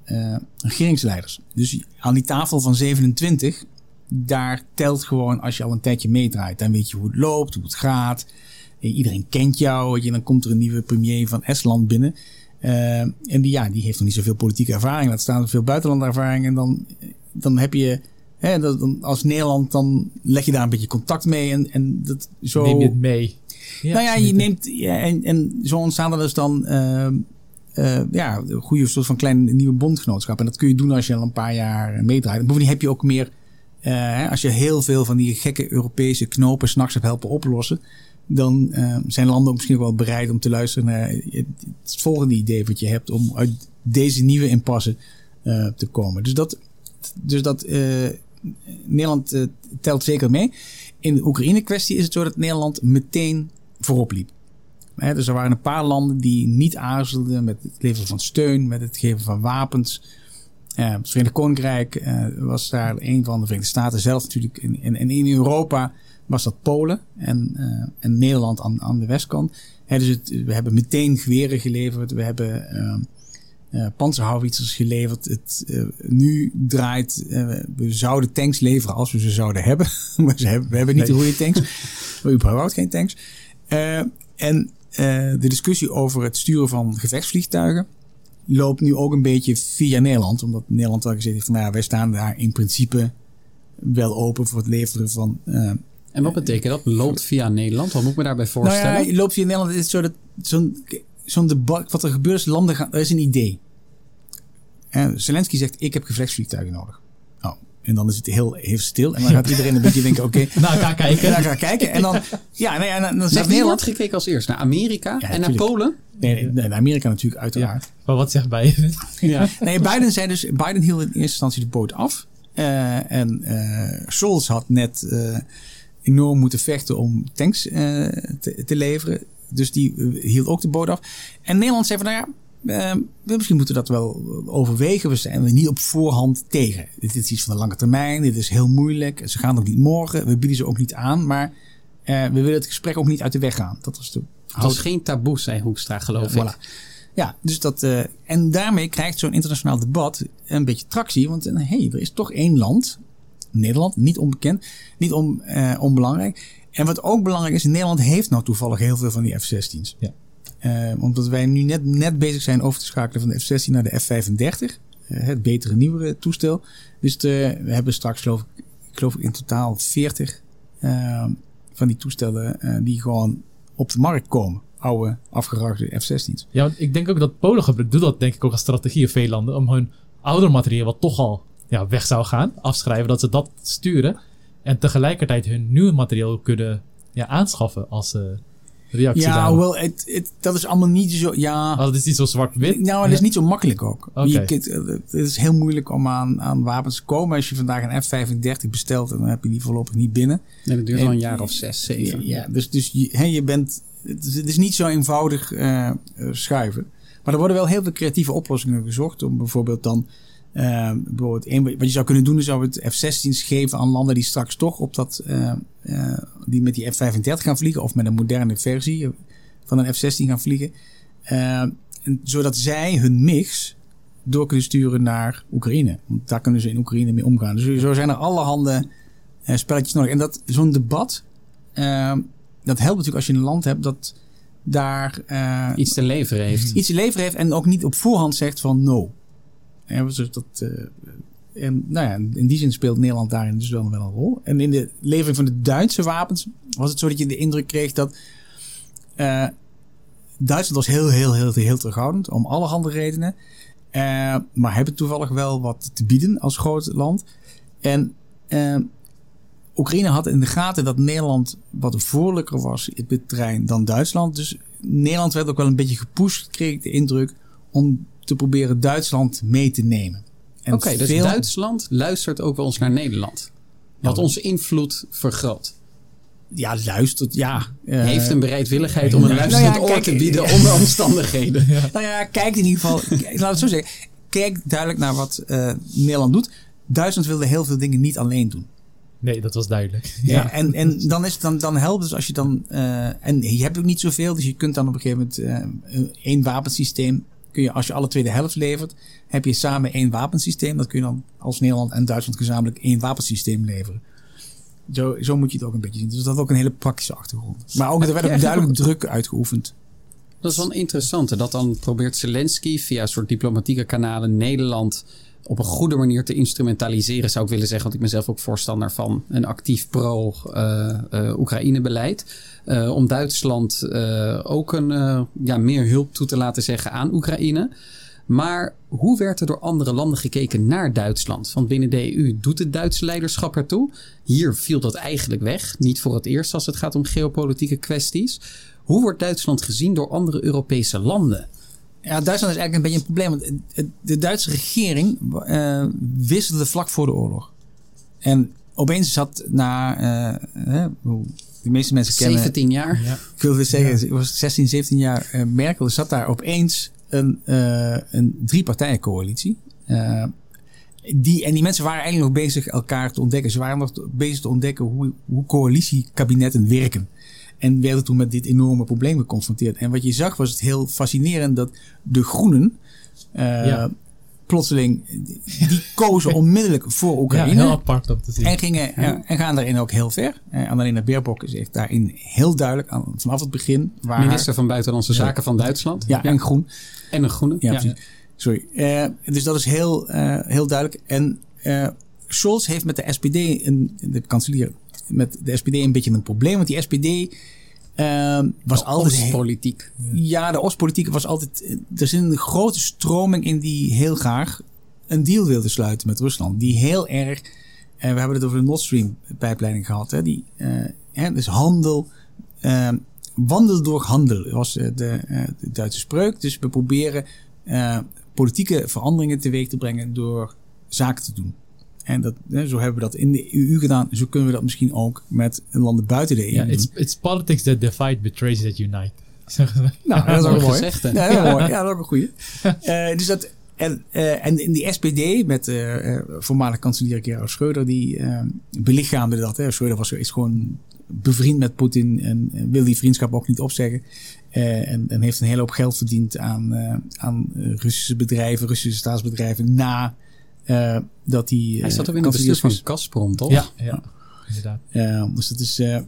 regeringsleiders. Dus aan die tafel van 27, daar telt gewoon als je al een tijdje meedraait. Dan weet je hoe het loopt, hoe het gaat. Eh, Iedereen kent jou. weet je, dan komt er een nieuwe premier van Estland binnen. Eh, en die, ja, die heeft nog niet zoveel politieke ervaring. Laat staan veel buitenlandervaring. En dan, dan heb je, hè, dan, als Nederland, dan leg je daar een beetje contact mee. En, en dat zo. Neem je het mee. nou ja, je neemt. Ja, en, en zo ontstaan er dus dan. eh, eh, ja, een goede soort van klein nieuwe bondgenootschap. En dat kun je doen als je al een paar jaar meedraait. En bovendien heb je ook meer. Eh, als je heel veel van die gekke Europese knopen s'nachts hebt helpen oplossen. Dan eh, zijn landen misschien wel bereid om te luisteren naar het, volgende idee wat je hebt. Om uit deze nieuwe impasse eh, te komen. Dus dat. Dus dat Nederland telt zeker mee. In de Oekraïne-kwestie is het zo dat Nederland meteen voorop liep. Dus er waren een paar landen die niet aarzelden met het leveren van steun, met het geven van wapens. Eh, het Verenigd Koninkrijk eh, was daar een van de Verenigde Staten zelf natuurlijk. En in, in, in Europa was dat Polen en, eh, en Nederland aan, aan de westkant. Dus het, we hebben meteen geweren geleverd. We hebben eh, eh, panzerhouwitsers geleverd. Het, nu draait, we zouden tanks leveren als we ze zouden hebben. maar ze hebben, we hebben niet de goede tanks. We hebben überhaupt geen tanks. En de discussie over het sturen van gevechtsvliegtuigen loopt nu ook een beetje via Nederland. Omdat Nederland wel gezegd heeft van nou ja, wij staan daar in principe wel open voor het leveren van... eh, En wat betekent dat? Loopt via Nederland? Wat moet ik me daarbij nou voorstellen? ja, je loopt in Nederland. Is zo dat zo'n zo'n debat. Wat er gebeurt is landen gaan. Er is een idee. En Zelensky zegt: Ik heb gevechtsvliegtuigen nodig. En dan is het heel, heel stil. En dan gaat iedereen een beetje denken: Oké, Naar elkaar kijken. daar ga ik kijken. En dan, ja, nou ja, dan, dan Naar zegt Nederland. gekeken als eerst? Naar Amerika Ja, en naar. Polen? Nee, nee, nee, naar Amerika natuurlijk, uiteraard. Maar wat zegt Biden? Ja. Nee, Biden zei dus, Biden hield in eerste instantie de boot af. Eh, en eh Scholz had net eh, enorm moeten vechten om tanks te, te leveren. Dus die hield ook de boot af. En Nederland zei van, nou ja, eh, we misschien moeten dat wel overwegen. We zijn er niet op voorhand tegen. Dit is iets van de lange termijn. Dit is heel moeilijk. Ze gaan ook niet morgen. We bieden ze ook niet aan. Maar eh, we willen het gesprek ook niet uit de weg gaan. Dat was de Het was geen taboe, zei Hoekstra, geloof ja, ik. voilà. Ja, dus dat, eh, en daarmee krijgt zo'n internationaal debat een beetje tractie. Want hé, hey, er is toch één land, Nederland, niet onbekend, niet on, eh, onbelangrijk. En wat ook belangrijk is, Nederland heeft nou toevallig heel veel van die F-16's. Ja. Eh, omdat wij nu net, net bezig zijn over te schakelen van de F-16 naar de F-35. eh, het betere, nieuwere toestel. Dus we hebben straks, geloof ik, ik geloof in totaal 40 eh, van die toestellen eh, die gewoon op de markt komen. Oude, afgeraakte F-16's. Ja, want ik denk ook dat Polen doet dat denk ik ook als strategie in veel landen. Om hun ouder materiaal, wat toch al ja, weg zou gaan, afschrijven. Dat ze dat sturen. En tegelijkertijd hun nieuw materiaal kunnen ja, aanschaffen als eh, reactie Ja, het, het, dat is allemaal niet zo... Ja, Oh, dat is niet zo zwart-wit. Nou, het is niet zo makkelijk ook. Je eh, het is heel moeilijk om aan, aan wapens te komen. Als je vandaag een F-35 bestelt, dan heb je die voorlopig niet binnen. Nee, dat duurt wel een jaar of zes, zeven. Ja, ja, dus, dus je, hè, je bent... Het is, het is niet zo eenvoudig eh, eh, schuiven. Maar er worden wel heel veel creatieve oplossingen gezocht. Om bijvoorbeeld dan... eh, bijvoorbeeld een, wat je zou kunnen doen, is zou het F-16's geven aan landen die straks toch op dat... eh, eh, die met die F-35 gaan vliegen. Of met een moderne versie van een F-16 gaan vliegen. Eh, en zodat zij hun mix door kunnen sturen naar Oekraïne. Want daar kunnen ze in Oekraïne mee omgaan. Dus zo zijn er allerhande eh, spelletjes nodig. En dat zo'n debat, eh, dat helpt natuurlijk als je een land hebt dat daar Iets te leveren heeft. iets te leveren heeft en ook niet op voorhand zegt van no. Ja, dus dat, eh, en nou in die zin speelt Nederland daarin dus wel, wel een rol. En in de levering van de Duitse wapens was het zo dat je de indruk kreeg dat eh, Duitsland was heel, heel, heel, heel terughoudend om allerhande redenen. Eh, maar hebben toevallig wel wat te bieden als groot land. En Oekraïne had in de gaten dat Nederland wat voorlijker was op dit terrein dan Duitsland. Dus Nederland werd ook wel een beetje gepusht, kreeg ik de indruk, om te proberen Duitsland mee te nemen. En Oké, dus veel- Duitsland luistert ook wel eens naar Nederland. Wat Ja. onze invloed vergroot. Ja, luistert, ja. eh, Heeft een bereidwilligheid om een nou luisterend ja, oor te bieden onder omstandigheden. Nou ja, kijk in ieder geval, kijk, laat het zo zeggen. Kijk duidelijk naar wat eh, Nederland doet. Duitsland wilde heel veel dingen niet alleen doen. Nee, dat was duidelijk. Ja. en, en dan, is het dan, dan helpt het als je dan. eh, en je hebt ook niet zoveel, dus je kunt dan op een gegeven moment eh, één wapensysteem. Kun je, als je alle twee de helft levert, heb je samen één wapensysteem. Dat kun je dan als Nederland en Duitsland gezamenlijk één wapensysteem leveren. Zo, zo moet je het ook een beetje zien. Dus dat is ook een hele praktische achtergrond. Maar ook, er werd ook duidelijk druk uitgeoefend. Dat is wel een interessante. Dat dan probeert Zelensky via een soort diplomatieke kanalen Nederland op een goede manier te instrumentaliseren, zou ik willen zeggen. Want ik ben zelf ook voorstander van een actief pro-Oekraïne-beleid. Eh, om Duitsland eh, ook een, eh, ja, meer hulp toe te laten zeggen aan Oekraïne. Maar hoe werd er door andere landen gekeken naar Duitsland? Want binnen de EU doet het Duitse leiderschap ertoe. Hier viel dat eigenlijk weg. Niet voor het eerst als het gaat om geopolitieke kwesties. Hoe wordt Duitsland gezien door andere Europese landen? Ja, Duitsland is eigenlijk een beetje een probleem. De Duitse regering wisselde vlak voor de oorlog. En opeens zat na, de meeste mensen kennen... 17 jaar. Ja. Ik wilde zeggen, het was 16, 17 jaar eh, Merkel. Zat daar opeens een, eh een drie-partijen-coalitie. Eh, die, en die mensen waren eigenlijk nog bezig elkaar te ontdekken. Ze waren nog bezig te ontdekken hoe, hoe coalitiekabinetten werken. En werden toen met dit enorme probleem geconfronteerd. En wat je zag was het heel fascinerend dat de groenen... eh, Ja. Plotseling, die kozen onmiddellijk voor Ja, Oekraïne. heel apart om te zien. En, gingen, ja, en gaan daarin ook heel ver. Uh, Annalena Baerbock is echt daarin heel duidelijk aan, vanaf het begin. Waar Minister van Buitenlandse Zaken van Duitsland. ja, en groen. En een groene. Ja, Ja. precies. Sorry. Eh, dus dat is heel, eh, heel duidelijk. En eh, Scholz heeft met de SPD, een, de kanselier, met de SPD een beetje een probleem. Want die SPD eh, was altijd... Politiek. Ja, de Oostpolitiek was altijd. Er zit een grote stroming in die heel graag een deal wilde sluiten met Rusland. Die heel erg. En we hebben het over de Nord Stream pijpleiding gehad. Hè, die, eh, hè, dus handel. eh, wandel door handel was eh, de, eh, de Duitse spreuk. Dus we proberen eh, politieke veranderingen teweeg te brengen door zaken te doen. En dat, hè, zo hebben we dat in de EU gedaan. Zo kunnen we dat misschien ook met landen buiten de EU Ja, it's, it's politics that divide, betrays that unite. Nou, dat is ook mooi gezegd? Ja, dat is mooi. Ja, dat is ook een goeie. Eh, dus dat, en, eh, en in die SPD met eh eh, voormalig kanselier Gerhard Schreuder, die belichaamde dat. Hè. Schreuder was is gewoon bevriend met Poetin en, en wil die vriendschap ook niet opzeggen. Eh, en, en heeft een hele hoop geld verdiend aan, eh, aan Russische bedrijven, Russische staatsbedrijven, na eh, dat hij. Hij eh, zat ook in het bestuur van. Gazprom, toch? Ja, ja, inderdaad. Ja, dus dat is. eh,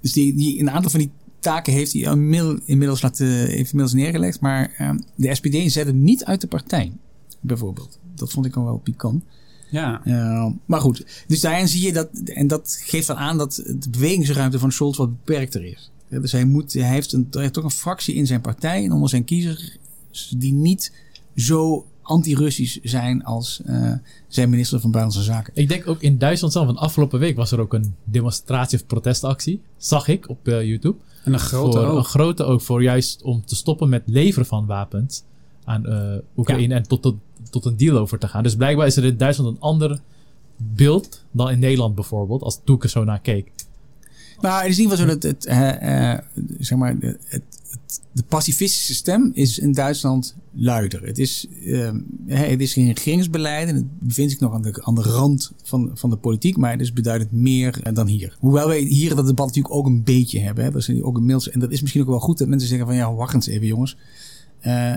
Dus die, die, een aantal van die taken heeft hij inmiddels, inmiddels, laten, heeft inmiddels neergelegd. Maar ehm, de SPD zette niet uit de partij, bijvoorbeeld. Dat vond ik dan wel pikant. Ja. Uh, maar goed, dus daarin zie je dat, en dat geeft dan aan dat de bewegingsruimte van Scholz wat beperkter is. Ja, dus hij, moet, hij, heeft een, hij heeft toch een fractie in zijn partij en onder zijn kiezers die niet zo anti-Russisch zijn als uh, zijn minister van Buitenlandse Zaken. Ik denk ook in Duitsland zelf, van afgelopen week was er ook een demonstratie of protestactie, zag ik op uh, YouTube. En een grote voor, ook. Een grote ook voor juist om te stoppen met leveren van wapens aan uh, Oekraïne ja. en tot, tot, tot een deal over te gaan. Dus blijkbaar is er in Duitsland een ander beeld dan in Nederland bijvoorbeeld, als toen ik er zo naar keek. Nou, het is in ieder geval zo dat het, uh, uh, zeg maar, het, het, de pacifistische stem is in Duitsland luider. Het is, uh, het is geen regeringsbeleid en het bevindt zich nog aan de, rand van, van de politiek, maar het is beduidend meer dan hier. Hoewel wij hier dat debat natuurlijk ook een beetje hebben. Hè. Dat is ook inmiddels, en dat is misschien ook wel goed dat mensen zeggen van ja, wacht eens even jongens. Uh,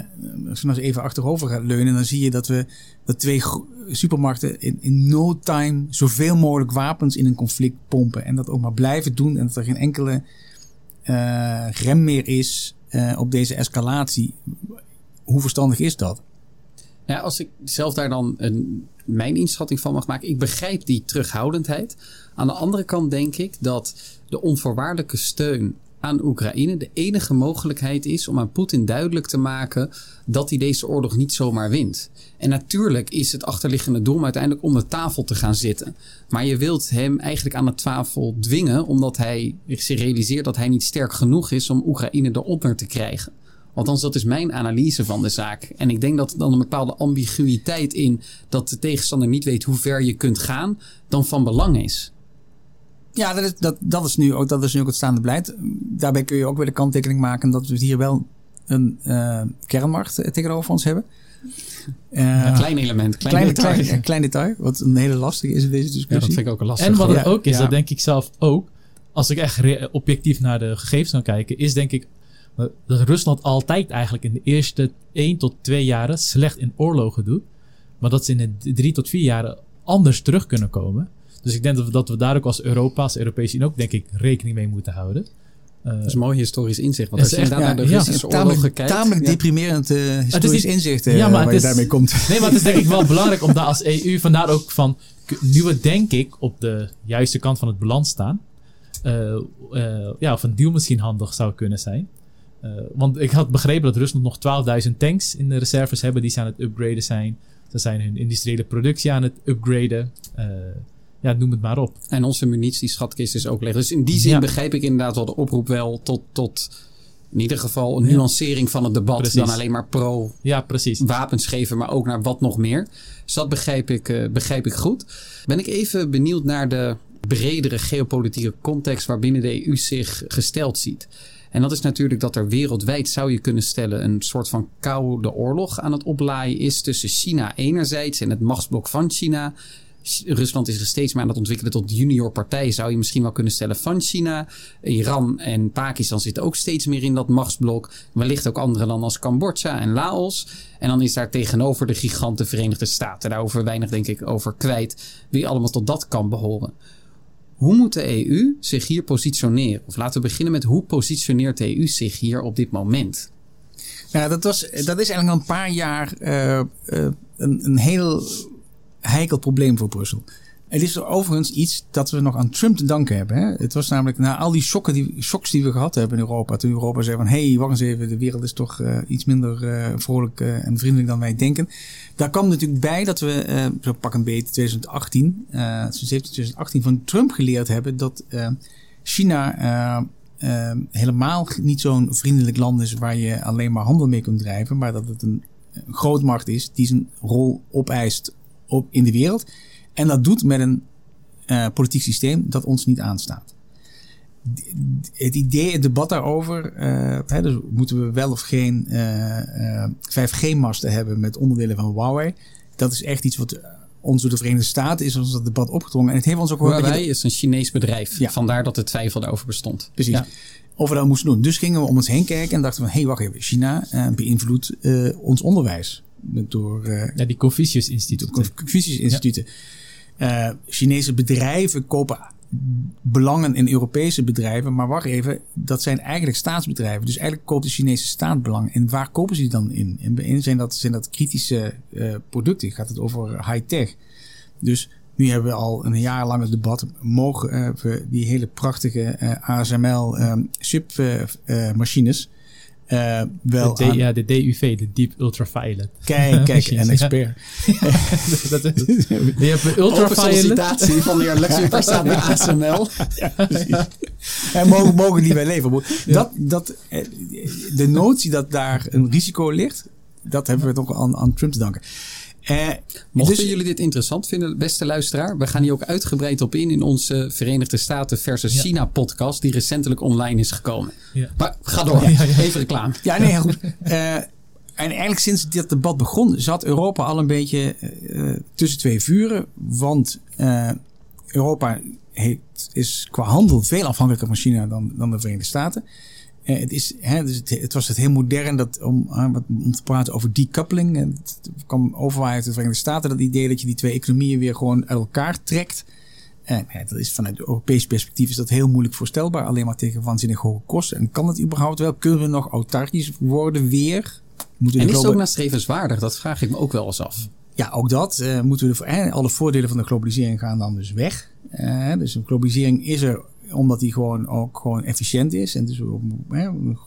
als we nou eens even achterover gaan leunen, dan zie je dat we dat twee supermarkten in, in no time zoveel mogelijk wapens in een conflict pompen. En dat ook maar blijven doen. En dat er geen enkele uh, rem meer is uh, op deze escalatie. Hoe verstandig is dat? Ja, als ik zelf daar dan een, mijn inschatting van mag maken. Ik begrijp die terughoudendheid. Aan de andere kant denk ik dat de onvoorwaardelijke steun aan Oekraïne de enige mogelijkheid is om aan Poetin duidelijk te maken dat hij deze oorlog niet zomaar wint. En natuurlijk is het achterliggende doel uiteindelijk om de tafel te gaan zitten. Maar je wilt hem eigenlijk aan de tafel dwingen omdat hij zich realiseert dat hij niet sterk genoeg is om Oekraïne eronder te krijgen. Althans, dat is mijn analyse van de zaak. En ik denk dat dan een bepaalde ambiguïteit in dat de tegenstander niet weet hoe ver je kunt gaan, dan van belang is. Ja, dat is, dat, dat, is nu ook, dat is nu ook het staande beleid. Daarbij kun je ook weer de kanttekening maken dat we hier wel een uh, kernmacht tegenover ons hebben. Uh, een klein element, klein, klein detail. Klein, een klein detail, wat een hele lastige is in deze discussie. Ja, dat vind ik ook een lastig. En wat het ja. ook is, ja. dat denk ik zelf ook, als ik echt objectief naar de gegevens kan kijken, is denk ik dat Rusland altijd eigenlijk in de eerste 1 tot 2 jaren slecht in oorlogen doet. Maar dat ze in de 3 tot 4 jaren anders terug kunnen komen. Dus ik denk dat we, dat we daar ook als Europa, als Europese Unie ook denk ik rekening mee moeten houden. Uh, dat is een mooi historisch inzicht. Want als je inderdaad ja, naar de Russische ja, oorlogen kijkt... Tamelijk ja. deprimerend uh, historisch is, inzicht uh, ja, maar waar je daarmee komt. Nee, maar het is denk ik wel belangrijk om daar als EU... Vandaar ook van... Nu we denk ik op de juiste kant van het balans staan... Uh, ja, of een deal misschien handig zou kunnen zijn. want ik had begrepen dat Rusland nog 12.000 tanks in de reserves hebben... die ze aan het upgraden zijn. Ze zijn hun industriële productie aan het upgraden ja, noem het maar op. En onze munitieschatkist is ook leeg. Dus in die zin ja. begrijp ik inderdaad wel de oproep wel tot, tot in ieder geval een nuancering van het debat. Precies. Dan alleen maar pro ja, precies. wapens geven, maar ook naar wat nog meer. Dus dat begrijp ik, uh, begrijp ik goed. Ben ik even benieuwd naar de bredere geopolitieke context waarbinnen de EU zich gesteld ziet. En dat is natuurlijk dat er wereldwijd, zou je kunnen stellen, een soort van koude oorlog aan het oplaaien is tussen China enerzijds en het machtsblok van China. Rusland is er steeds meer aan het ontwikkelen tot junior partij, zou je misschien wel kunnen stellen, van China. Iran en Pakistan zitten ook steeds meer in dat machtsblok. Wellicht ook andere landen als Cambodja en Laos. En dan is daar tegenover de gigante Verenigde Staten. Daarover weinig denk ik over kwijt wie allemaal tot dat kan behoren. Hoe moet de EU zich hier positioneren? Of laten we beginnen met hoe positioneert de EU zich hier op dit moment? Ja, dat, was, dat is eigenlijk al een paar jaar uh, uh, een, een heel heikel probleem voor Brussel. Het is overigens iets dat we nog aan Trump te danken hebben. Hè? Het was namelijk na al die shocken die, shocks die we gehad hebben in Europa. Toen Europa zei van, hé, hey, wacht eens even, de wereld is toch uh, iets minder uh, vrolijk uh, en vriendelijk dan wij denken. Daar kwam natuurlijk bij dat we, zo pak een beetje 2018, 2018 van Trump geleerd hebben dat China helemaal niet zo'n vriendelijk land is waar je alleen maar handel mee kunt drijven. Maar dat het een grootmacht is die zijn rol opeist op in de wereld. En dat doet met een uh, politiek systeem dat ons niet aanstaat. Het idee, het debat daarover, uh, hè, dus moeten we wel of geen uh, 5G-masten hebben met onderdelen van Huawei. Dat is echt iets wat ons door de Verenigde Staten is ons dat debat opgedrongen. En het heeft ons ook Huawei is een Chinees bedrijf. Ja. Vandaar dat de twijfel daarover bestond. Precies. Ja. Of we dat moesten doen. Dus gingen we om ons heen kijken en dachten van, hé, hey, wacht even, China beïnvloedt ons onderwijs door uh, ja, die Confucius Instituten. Confucius Instituten. Ja. Uh, Chinese bedrijven kopen belangen in Europese bedrijven. Maar wacht even, dat zijn eigenlijk staatsbedrijven. Dus eigenlijk koopt de Chinese staat belang. En waar kopen ze die dan in? En zijn dat, zijn dat kritische uh, producten? Gaat het over high-tech? Dus nu hebben we al een jaar lang het debat. Mogen we die hele prachtige uh, ASML um, chipmachines uh, wel de, Ja, de DUV, de Deep Ultraviolet. Kijk, kijk, een expert. dat is, hebt een ultraviolet. sollicitatie van de heer staat bij ASML. ja, en mogen, mogen die bij leven. Dat, dat, eh, de notie dat daar een risico ligt, dat hebben we toch aan, aan Trump te danken. Uh, Mochten dus, jullie dit interessant vinden, beste luisteraar, we gaan hier ook uitgebreid op in in onze Verenigde Staten versus China podcast, die recentelijk online is gekomen. Ja. Maar ga door, even reclame. Ja, nee, heel goed. Uh, en eigenlijk sinds dit debat begon, zat Europa al een beetje uh, tussen twee vuren. Want Europa heeft, is qua handel veel afhankelijker van China dan, dan de Verenigde Staten. Uh, het, is, hè, dus het, het, was het heel modern dat, om, om te praten over decoupling. Het kwam overwaar uit de Verenigde Staten dat idee dat je die twee economieën weer gewoon uit elkaar trekt. En ja, dat is vanuit het Europees perspectief is dat heel moeilijk voorstelbaar. Alleen maar tegen waanzinnig hoge kosten. En kan het überhaupt wel? Kunnen we nog autarkisch worden weer? Moeten en is het ook nastrevenswaardig? Dat vraag ik me ook wel eens af. Ja, ook dat. Uh, moeten we de, alle voordelen van de globalisering gaan dan dus weg. Uh, dus de globalisering is er omdat die gewoon ook gewoon efficiënt is. En dus hè, een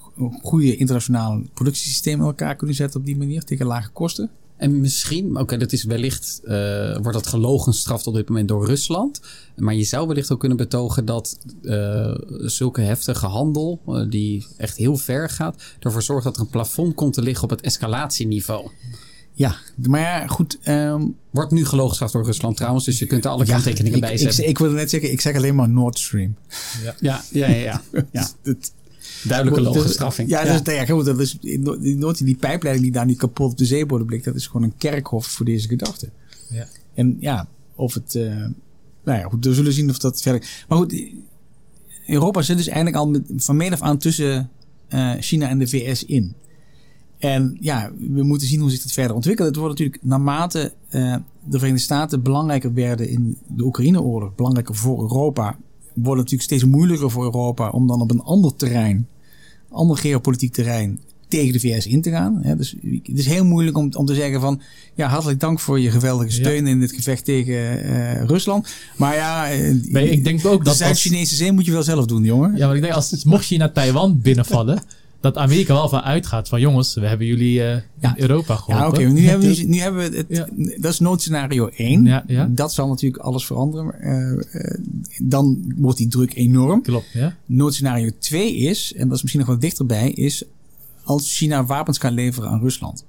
goede internationale productiesysteem in elkaar kunnen zetten op die manier tegen lage kosten. En misschien, oké, dat is wellicht, uh, wordt dat gelogen straf op dit moment door Rusland. Maar je zou wellicht ook kunnen betogen dat uh, zulke heftige handel, uh, die echt heel ver gaat, ervoor zorgt dat er een plafond komt te liggen op het escalatieniveau. Ja, maar ja, goed. Um, Wordt nu gelogenstraft door Rusland trouwens, dus je kunt er alle ja, kanttekeningen bij zetten. Ik, ik, wilde net zeggen, ik zeg alleen maar Nord Stream. Ja, ja, ja. ja, ja. Duidelijke logenstraffing. Ja, ja. Dus, ja, dat is, die, die pijpleiding die daar nu kapot op de zeebodem blikt, dat is gewoon een kerkhof voor deze gedachte. Ja. En ja, of het. Uh, nou ja, goed, we zullen zien of dat verder. Maar goed, Europa zit dus eigenlijk al met, van meet af aan tussen uh, China en de VS in. En ja, we moeten zien hoe zich dat verder ontwikkelt. Het wordt natuurlijk naarmate uh, de Verenigde Staten belangrijker werden in de Oekraïne-oorlog, belangrijker voor Europa, wordt het natuurlijk steeds moeilijker voor Europa om dan op een ander terrein, ander geopolitiek terrein, tegen de VS in te gaan. dus het is heel moeilijk om, om te zeggen van, ja, hartelijk dank voor je geweldige steun in dit gevecht tegen uh, Rusland. Maar ja, nee, ik denk ook de dat Zuid-Chinese zee moet je wel zelf doen, jongen. Ja, maar ik denk als mocht je naar Taiwan binnenvallen dat Amerika wel van uitgaat van jongens, we hebben jullie uh, in Europa geholpen. Ja, oké. Okay. Nu, hebben we, nu hebben we het. Ja. Dat is noodscenario 1. Ja, ja. Dat zal natuurlijk alles veranderen. Uh, uh, dan wordt die druk enorm. Klopt, ja. Noodscenario 2 is, en dat is misschien nog wat dichterbij, is als China wapens kan leveren aan Rusland.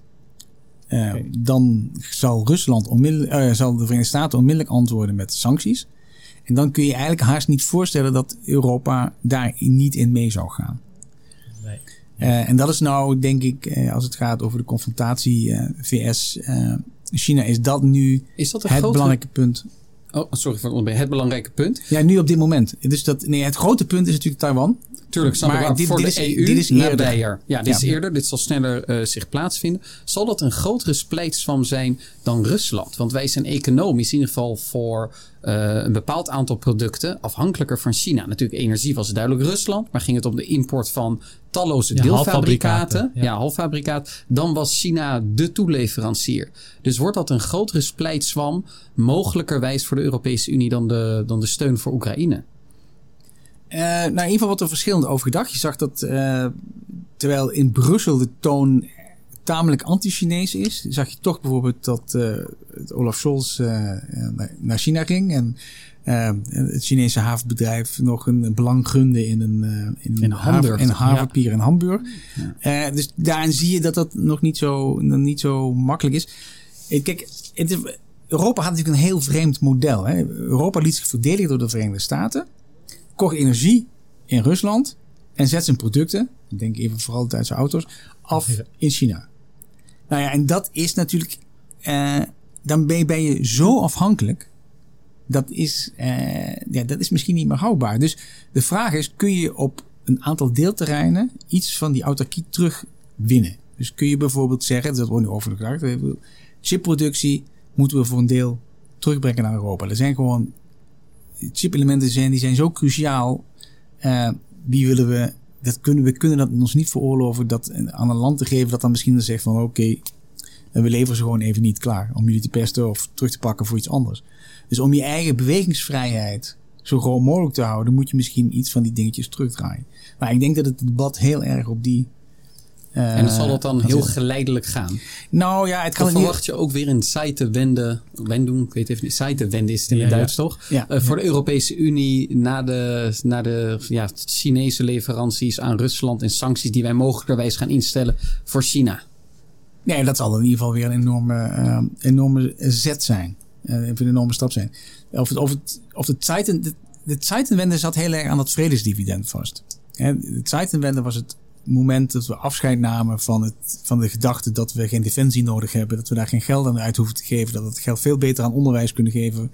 Okay. Dan zal Rusland onmiddellijk, zal de Verenigde Staten onmiddellijk antwoorden met sancties. En dan kun je eigenlijk haast niet voorstellen dat Europa daar niet in mee zou gaan. Uh, en dat is nou, denk ik, uh, als het gaat over de confrontatie uh, VS-China, is dat nu is dat het grote... belangrijke punt. Oh, sorry voor het Het belangrijke punt? Ja, nu op dit moment. Dus dat, nee, het grote punt is natuurlijk Taiwan. Tuurlijk, maar dit, voor dit de is, EU dit is eerder. Ja, dit ja. is eerder. Dit zal sneller zich plaatsvinden. Zal dat een grotere splijtswam zijn dan Rusland? Want wij zijn economisch in ieder geval voor een bepaald aantal producten afhankelijker van China. Natuurlijk, energie was duidelijk Rusland, maar ging het om de import van talloze ja, deelfabrikaten, ja. halffabrikaat, dan was China de toeleverancier. Dus wordt dat een grotere splijtswam, mogelijkerwijs voor de Europese Unie dan de, dan de steun voor Oekraïne? Uh, nou, in ieder geval wat er verschillend over gedacht. Je zag dat uh, terwijl in Brussel de toon tamelijk anti-Chinees is, zag je toch bijvoorbeeld dat uh, Olaf Scholz naar China ging en het Chinese havenbedrijf nog een belang gunde in een, in, in, Hamburg, in havenpier in Hamburg. Ja. dus daarin zie je dat dat nog niet zo, niet zo makkelijk is. Kijk, het is, Europa had natuurlijk een heel vreemd model. Hè. Europa liet zich verdedigen door de Verenigde Staten kocht energie in Rusland en zet zijn producten, ik denk even vooral de Duitse auto's, af in China. Nou ja, en dat is natuurlijk, uh, dan ben je, zo afhankelijk. Dat is, uh, ja, dat is misschien niet meer houdbaar. Dus de vraag is, kun je op een aantal deelterreinen iets van die autarkie terugwinnen? Dus kun je bijvoorbeeld zeggen, dat wordt nu overgedacht, chipproductie moeten we voor een deel terugbrengen naar Europa. Er zijn gewoon chipelementen zijn, die zijn zo cruciaal. Uh, die willen we, dat kunnen, we kunnen dat ons niet veroorloven dat aan een land te geven dat dan misschien dan zegt van oké, we leveren ze gewoon even niet klaar om jullie te pesten of terug te pakken voor iets anders. Dus om je eigen bewegingsvrijheid zo groot mogelijk te houden, moet je misschien iets van die dingetjes terugdraaien. Maar ik denk dat het debat heel erg op die. Uh, en zal dat dan heel geleidelijk gaan? Nou ja, het kan. Dan verwacht je ook weer een wenden, wendung, ik weet even niet, wenden is het in het Duits toch? Ja, uh, voor de Europese Unie na de, na de ja, Chinese leveranties aan Rusland en sancties die wij mogelijkerwijs gaan instellen voor China. Nee, dat zal in ieder geval weer een enorme, uh, enorme zet zijn. een enorme stap zijn. Of het, of het, of het Zeiten, de, de Zeitenwende zat heel erg aan dat vredesdividend vast. De Zeitenwende was het moment dat we afscheid namen van, het, van de gedachte dat we geen defensie nodig hebben, dat we daar geen geld aan uit hoeven te geven, dat we het geld veel beter aan onderwijs kunnen geven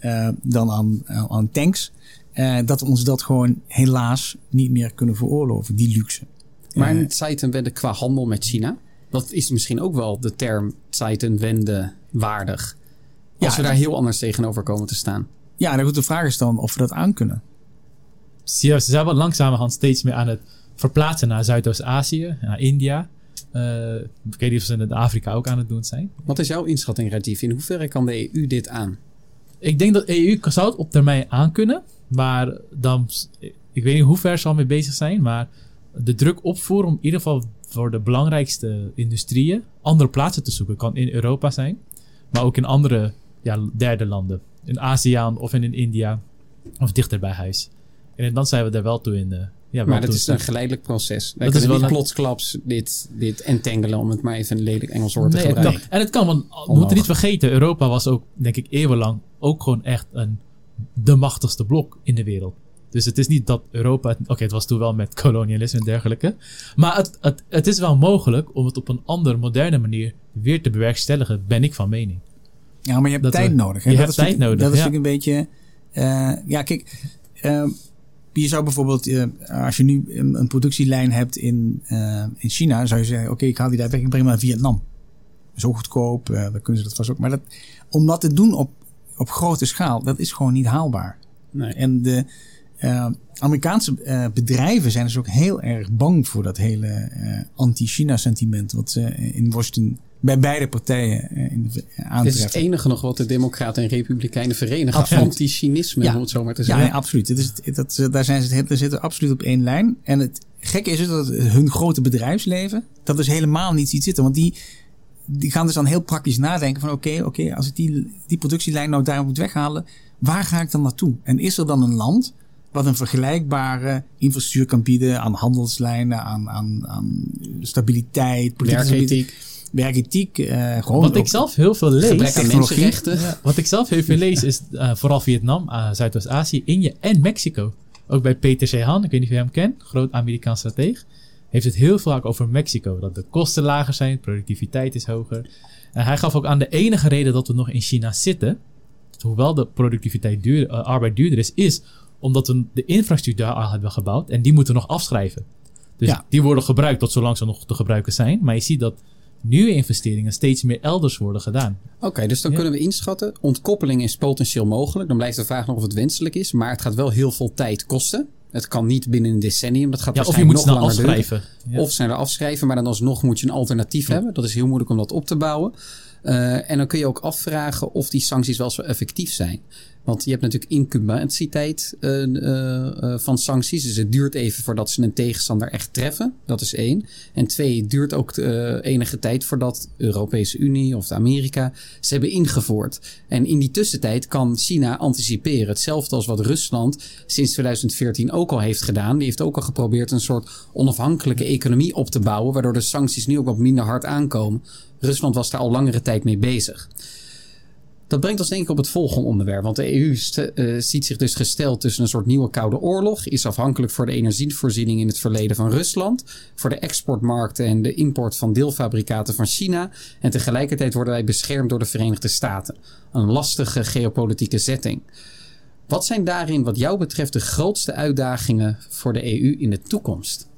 uh, dan aan, aan tanks. Uh, dat we ons dat gewoon helaas niet meer kunnen veroorloven, die luxe. Maar in Zeitenwende qua handel met China, dat is misschien ook wel de term Zeitenwende waardig. Als ja, we daar heel anders tegenover komen te staan. Ja, dan goed, de vraag is dan of we dat aan kunnen. Ze zijn wel langzamerhand steeds meer aan het verplaatsen naar Zuidoost-Azië, naar India. Uh, ik weet niet of ze in Afrika ook aan het doen zijn. Wat is jouw inschatting, Rajiv? In hoeverre kan de EU dit aan? Ik denk dat de EU zou het op termijn aan kunnen. Maar dan, ik weet niet hoe ver ze al mee bezig zijn. Maar de druk opvoeren om in ieder geval voor de belangrijkste industrieën andere plaatsen te zoeken. Kan in Europa zijn, maar ook in andere ja, derde landen. In ASEAN of in, in India of dichter bij huis. En dan zijn we er wel toe in. Ja, maar het is een geleidelijk proces. Wij dat is wel niet plotsklaps dit, dit entangelen, om het maar even een lelijk Engels woord te gebruiken. en het kan, want we moeten niet vergeten, Europa was ook, denk ik, eeuwenlang ook gewoon echt een, de machtigste blok in de wereld. Dus het is niet dat Europa. Oké, het was toen wel met kolonialisme en dergelijke. Maar het, het, het is wel mogelijk om het op een andere, moderne manier weer te bewerkstelligen, ben ik van mening. Ja, maar je hebt tijd nodig. Hè? Je dat hebt tijd nodig. Dat is natuurlijk een beetje. Uh, ja, kijk. Uh, je zou bijvoorbeeld, uh, als je nu een, een, productielijn hebt in, in China, zou je zeggen: Oké, ik haal die daar weg, ik breng maar naar Vietnam. Zo goedkoop, dan kunnen ze dat vast ook. Maar dat, om dat te doen op, op grote schaal, dat is gewoon niet haalbaar. Nee. En de Amerikaanse bedrijven zijn dus ook heel erg bang voor dat hele anti-China sentiment, wat ze in Washington bij beide partijen in de, uh, Het is het enige nog wat de Democraten en Republikeinen verenigen. Anti-cynisme, ja. om het zo maar te zeggen. Ja, absoluut. Het is, dat, daar zijn ze, het, zitten absoluut op één lijn. En het gekke is dus dat hun grote bedrijfsleven, dat is helemaal niet ziet zitten. Want die, die gaan dus dan heel praktisch nadenken van oké, oké, als ik die, die productielijn nou daar moet weghalen, waar ga ik dan naartoe? En is er dan een land wat een vergelijkbare infrastructuur kan bieden aan handelslijnen, aan, aan, aan stabiliteit, werkethiek werkethiek. Uh, gewoon wat ik zelf heel veel lees. Mensenrechten. Ja, wat ik zelf heel veel lees is uh, vooral Vietnam, uh, Zuidoost-Azië, India en Mexico. Ook bij Peter C. Han, ik weet niet of je hem kent, groot Amerikaans strateeg. Heeft het heel vaak over Mexico. Dat de kosten lager zijn, productiviteit is hoger. En hij gaf ook aan de enige reden dat we nog in China zitten, hoewel de productiviteit duur, arbeid duurder is, is omdat we de infrastructuur daar al hebben gebouwd en die moeten we nog afschrijven. Dus ja. die worden gebruikt tot zolang ze nog te gebruiken zijn. Maar je ziet dat nieuwe investeringen steeds meer elders worden gedaan. Oké, dus dan kunnen we inschatten. Ontkoppeling is potentieel mogelijk. Dan blijft de vraag nog of het wenselijk is. Maar het gaat wel heel veel tijd kosten. Het kan niet binnen een decennium. Dat gaat ja, of je moet nog afschrijven. Ja. Of sneller afschrijven. Maar dan alsnog moet je een alternatief hebben. Dat is heel moeilijk om dat op te bouwen. Uh, en dan kun je ook afvragen of die sancties wel zo effectief zijn. Want je hebt natuurlijk incubatietijd uh, uh, van sancties. Dus het duurt even voordat ze een tegenstander echt treffen. Dat is één. En twee, het duurt ook enige tijd voordat de Europese Unie of de Amerika ze hebben ingevoerd. En in die tussentijd kan China anticiperen. Hetzelfde als wat Rusland sinds 2014 ook al heeft gedaan. Die heeft ook al geprobeerd een soort onafhankelijke economie op te bouwen. Waardoor de sancties nu ook wat minder hard aankomen. Rusland was daar al langere tijd mee bezig. Dat brengt ons denk ik op het volgende onderwerp. Want de EU uh, ziet zich dus gesteld tussen een soort nieuwe koude oorlog. Is afhankelijk voor de energievoorziening in het verleden van Rusland. Voor de exportmarkten en de import van deelfabrikaten van China. En tegelijkertijd worden wij beschermd door de Verenigde Staten. Een lastige geopolitieke setting. Wat zijn daarin wat jou betreft de grootste uitdagingen voor de EU in de toekomst?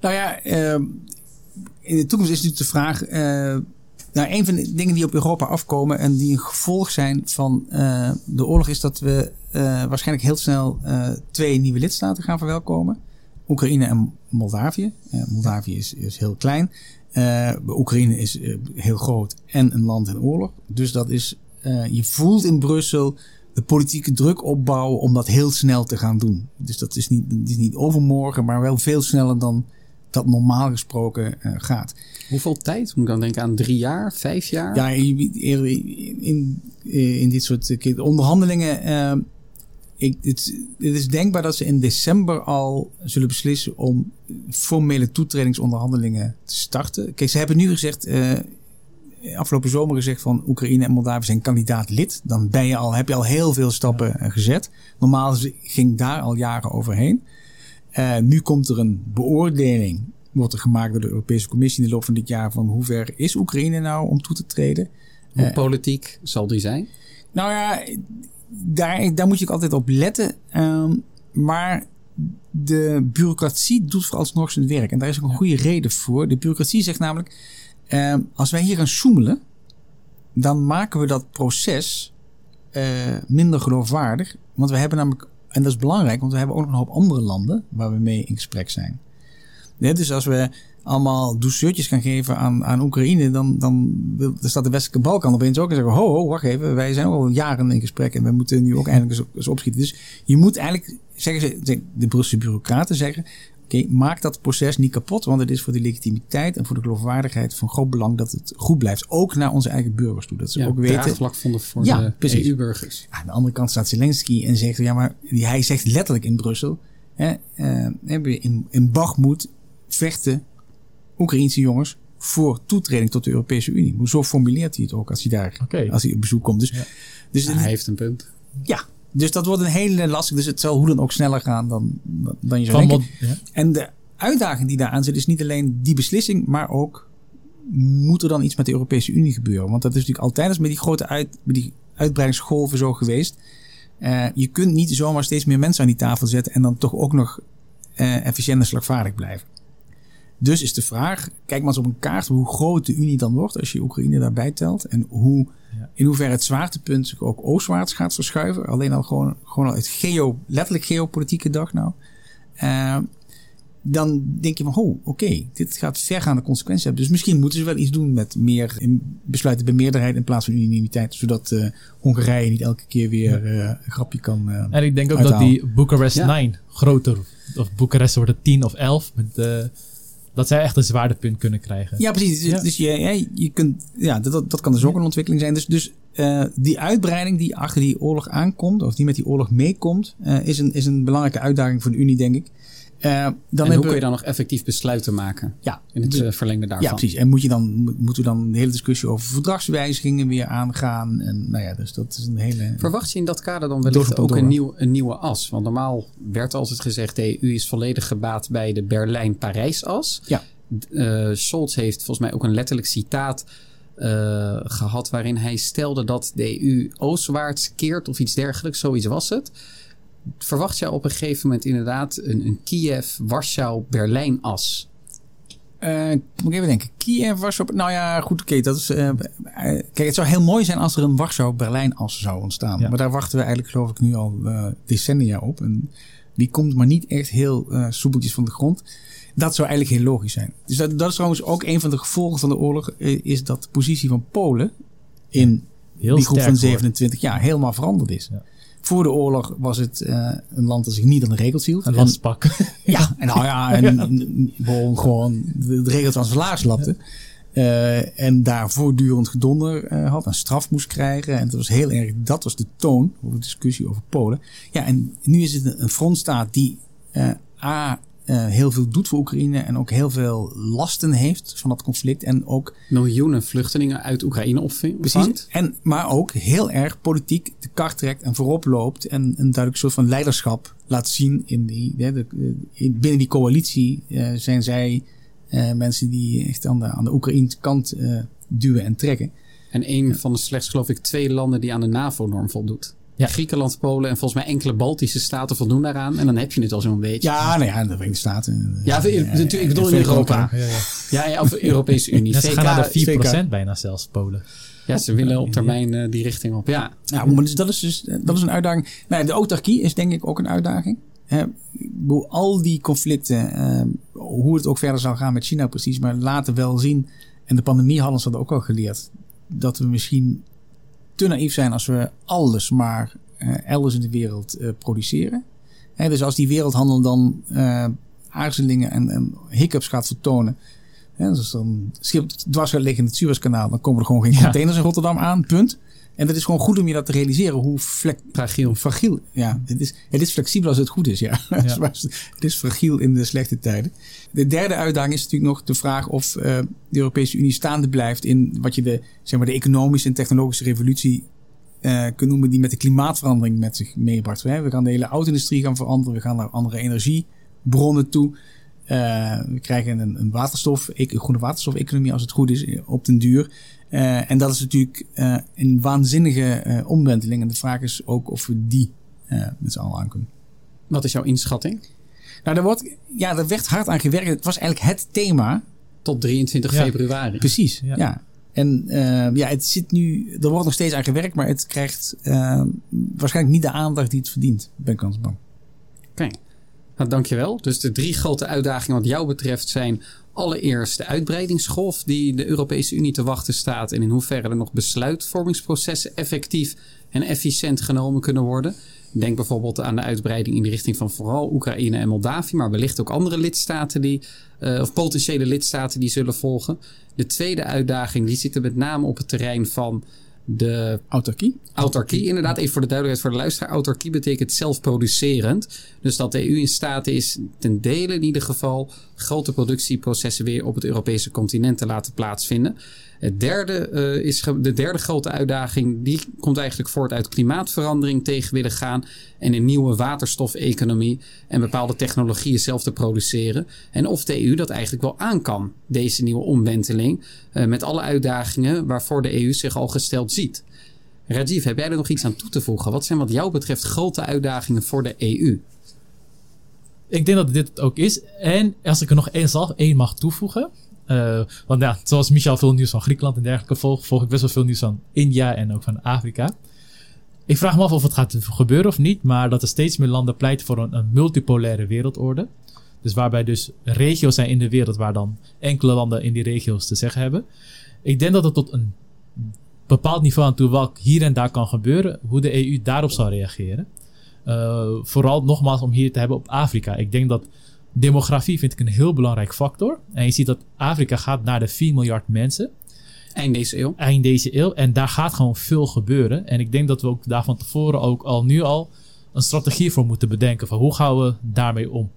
Nou ja, uh, in de toekomst is natuurlijk de vraag uh, nou, een van de dingen die op Europa afkomen en die een gevolg zijn van uh, de oorlog is dat we eh, waarschijnlijk heel snel eh, twee nieuwe lidstaten gaan verwelkomen. Oekraïne en Moldavië. Eh, Moldavië is, is heel klein. Eh, Oekraïne is eh, heel groot en een land in oorlog. Dus dat is, eh, je voelt in Brussel de politieke druk opbouwen om dat heel snel te gaan doen. Dus dat is niet, het is niet overmorgen, maar wel veel sneller dan dat normaal gesproken eh, gaat. Hoeveel tijd? Moet ik dan denken aan drie jaar, vijf jaar? Ja, in, in, in dit soort eh, onderhandelingen. eh, ik, het, het is denkbaar dat ze in december al zullen beslissen om formele toetredingsonderhandelingen te starten. Kijk, ze hebben nu gezegd, eh, afgelopen zomer gezegd van Oekraïne en Moldavië zijn kandidaat lid. Dan ben je al, heb je al heel veel stappen eh, gezet. Normaal ging daar al jaren overheen. Eh, nu komt er een beoordeling, wordt er gemaakt door de Europese Commissie in de loop van dit jaar van hoe ver is Oekraïne nou om toe te treden. Hoe Eh, politiek zal die zijn? Nou ja, daar, daar moet je ook altijd op letten. Ehm, maar de bureaucratie doet vooralsnog zijn werk. En daar is ook een goede reden voor. De bureaucratie zegt namelijk: ehm, als wij hier gaan zoemelen, dan maken we dat proces eh, minder geloofwaardig. Want we hebben namelijk, en dat is belangrijk, want we hebben ook nog een hoop andere landen waar we mee in gesprek zijn. Dus als we allemaal douceurtjes gaan geven aan, aan Oekraïne, dan, dan, dan staat de Westelijke Balkan opeens ook en zeggen: ho, wacht even, wij zijn al jaren in gesprek en we moeten nu ook eindelijk eens, eens opschieten. Dus je moet eigenlijk, zeggen ze, de Brusselse bureaucraten zeggen: oké, maak dat proces niet kapot, want het is voor de legitimiteit en voor de geloofwaardigheid van groot belang dat het goed blijft. Ook naar onze eigen burgers toe. Dat ze Ja, ook weten. draagvlak vonden voor Ja, de precies. EU-burgers. Aan de andere kant staat Zelensky en zegt, ja, maar hij zegt letterlijk in Brussel, hè, eh, in, in Bakhmut vechten Oekraïnse jongens voor toetreding tot de Europese Unie. Zo formuleert hij het ook als hij daar, als hij op bezoek komt. Dus, Ja. dus hij heeft een punt. ja, dus dat wordt een hele lastig. Dus het zal hoe dan ook sneller gaan dan, dan je zou denken. ja. En de uitdaging die daaraan zit is niet alleen die beslissing, maar ook moet er dan iets met de Europese Unie gebeuren? Want dat is natuurlijk altijd als met die grote uit, met die uitbreidingsgolven zo geweest. Eh, je kunt niet zomaar steeds meer mensen aan die tafel zetten en dan toch ook nog eh, efficiënt en slagvaardig blijven. Dus is de vraag, kijk maar eens op een kaart hoe groot de Unie dan wordt als je Oekraïne daarbij telt. En hoe, Ja. in hoeverre het zwaartepunt zich ook oostwaarts gaat verschuiven. Alleen al gewoon, gewoon al uit geo, letterlijk geopolitieke dag nou. Eh, dan denk je van, oh, oké, dit gaat vergaande consequenties hebben. Dus misschien moeten ze wel iets doen met meer in- besluiten bij meerderheid in plaats van unanimiteit. Zodat eh, Hongarije niet elke keer weer eh, een grapje kan. eh, En ik denk ook Uithalen. dat die Bucharest Ja. 9 groter, of Bucharest wordt het 10 of 11, met, eh, dat zij echt een zwaartepunt kunnen krijgen. Ja, precies. Dus, Ja. dus je, ja, je kunt, ja, dat- dat, dat kan dus ook een ontwikkeling zijn. Dus, dus eh, die uitbreiding die achter die oorlog aankomt, of die met die oorlog meekomt, eh, is, een, is een belangrijke uitdaging voor de Unie, denk ik. Eh, dan en hoe kun je dan nog effectief besluiten maken ja, in het eh, verlengde daarvan? ja, precies. En moet je dan, mo- moeten we dan de hele discussie over verdragswijzigingen weer aangaan? En nou ja, dus dat is een hele. Verwacht je in dat kader dan wellicht ook een, nieuw, een nieuwe as? Want normaal werd altijd gezegd, de EU is volledig gebaat bij de Berlijn-Parijs-as. Ja. Eh, Scholz heeft volgens mij ook een letterlijk citaat eh, gehad waarin hij stelde dat de EU oostwaarts keert of iets dergelijks, zoiets was het. Verwacht jij op een gegeven moment inderdaad een, een Kiev-Warschau-Berlijn-as? Eh, moet ik even denken. Kiev op. Nou ja, goed, oké. dat is. eh, kijk, het zou heel mooi zijn als er een Warschau-Berlijn-as zou ontstaan. Ja. Maar daar wachten we eigenlijk, geloof ik, nu al eh, decennia op. En die komt maar niet echt heel eh soepeltjes van de grond. Dat zou eigenlijk heel logisch zijn. Dus dat, dat is trouwens ook een van de gevolgen van de oorlog. is dat de positie van Polen in Heel die groep sterk van hoor. 27 jaar helemaal veranderd is. Ja. Voor de oorlog was het eh, een land dat zich niet aan de regels hield. Een En- lastpak. ja, en nou ja, en gewoon, gewoon de, de regels aan zijn laars lapte. Eh, en daar voortdurend gedonder eh, had en straf moest krijgen. En dat was heel erg, dat was de toon over de discussie over Polen. Ja, en nu is het een, een frontstaat die A, eh, heel veel doet voor Oekraïne en ook heel veel lasten heeft van dat conflict. En ook Miljoenen vluchtelingen uit Oekraïne opvangt. Precies. En, maar ook heel erg politiek de kar trekt en voorop loopt. En een duidelijk soort van leiderschap laat zien. In die, de, in, binnen die coalitie eh, zijn zij eh, mensen die echt aan de, aan de Oekraïnse kant eh, duwen en trekken. En een van de slechts, geloof ik, twee landen die aan de NAVO-norm voldoet. Ja. Griekenland, Polen en volgens mij enkele Baltische staten voldoen daaraan. En dan heb je het al zo'n beetje. Ja, nou ja, de Verenigde Staten. eh, Ja, natuurlijk, ik bedoel in Europa. Ja, ja. Ja, ja of de Europese Unie. Ja, ze VK, gaan naar de 4% VK. bijna zelfs, Polen. Ja, ze willen op termijn uh, die richting op. Ja. Nou, maar dus dat is dus dat is een uitdaging. Nou, de autarkie is denk ik ook een uitdaging. Hè, al die conflicten, uh, hoe het ook verder zal gaan met China precies, maar laten wel zien. En de pandemie hadden ze dat ook al geleerd. Dat we misschien te naïef zijn als we alles maar uh, elders in de wereld produceren. Hè, dus als die wereldhandel dan aarzelingen en, en hiccups gaat vertonen ja, dus dan schip dwars liggen in het Suezkanaal, dan komen er gewoon geen containers in Rotterdam aan, punt. En het is gewoon goed om je dat te realiseren, hoe fragiel. fragiel ja, het is, het is flexibel als het goed is, ja. ja. het is fragiel in de slechte tijden. De derde uitdaging is natuurlijk nog de vraag of uh, de Europese Unie staande blijft in wat je de, zeg maar, de economische en technologische revolutie uh, kunt noemen, die met de klimaatverandering met zich meebracht. We gaan de hele auto-industrie gaan veranderen, we gaan naar andere energiebronnen toe. Uh, we krijgen een, een waterstof, een groene waterstof-economie als het goed is op den duur. Uh, en dat is natuurlijk uh, een waanzinnige omwenteling. En de vraag is ook of we die met z'n allen aan kunnen. Wat is jouw inschatting? Nou, daar, wordt, ja, daar werd hard aan gewerkt. Het was eigenlijk het thema. Tot 23 februari. Precies, ja. ja. En ja, het zit nu, er wordt nog steeds aan gewerkt, maar het krijgt waarschijnlijk niet de aandacht die het verdient, ben ik bang. Oké. Nou, dankjewel. Dus de drie grote uitdagingen wat jou betreft zijn allereerst de uitbreidingsgolf die de Europese Unie te wachten staat en in hoeverre er nog besluitvormingsprocessen effectief en efficiënt genomen kunnen worden. Denk bijvoorbeeld aan de uitbreiding in de richting van vooral Oekraïne en Moldavië, maar wellicht ook andere lidstaten die, uh, of potentiële lidstaten die zullen volgen. De tweede uitdaging die zit er met name op het terrein van de autarkie. Autarkie, inderdaad. Even voor de duidelijkheid voor de luisteraar. Autarkie betekent zelfproducerend. Dus dat de EU in staat is ten dele in ieder geval grote productieprocessen weer op het Europese continent te laten plaatsvinden. Het derde, uh, is de derde grote uitdaging, die komt eigenlijk voort uit klimaatverandering tegen willen gaan en een nieuwe waterstofeconomie en bepaalde technologieën zelf te produceren. En of de EU dat eigenlijk wel aan kan, deze nieuwe omwenteling, uh, met alle uitdagingen waarvoor de EU zich al gesteld ziet. Rajiv, heb jij er nog iets aan toe te voegen? Wat zijn wat jou betreft grote uitdagingen voor de EU? Ik denk dat dit het ook is. En als ik er nog één zelf één mag toevoegen. Uh, want ja, zoals Michel veel nieuws van Griekenland en dergelijke volgt, volg ik best wel veel nieuws van India en ook van Afrika. Ik vraag me af of het gaat gebeuren of niet, maar dat er steeds meer landen pleiten voor een, een multipolaire wereldorde. Dus waarbij dus regio's zijn in de wereld waar dan enkele landen in die regio's te zeggen hebben. Ik denk dat het tot een bepaald niveau aan toe wat hier en daar kan gebeuren, hoe de EU daarop zal reageren. Uh, vooral nogmaals om hier te hebben op Afrika. Ik denk dat demografie vind ik een heel belangrijk factor. En je ziet dat Afrika gaat naar de 4 miljard mensen. Eind deze eeuw. Eind deze eeuw. En daar gaat gewoon veel gebeuren. En ik denk dat we ook daar van tevoren ook al nu al een strategie voor moeten bedenken. Van hoe gaan we daarmee om?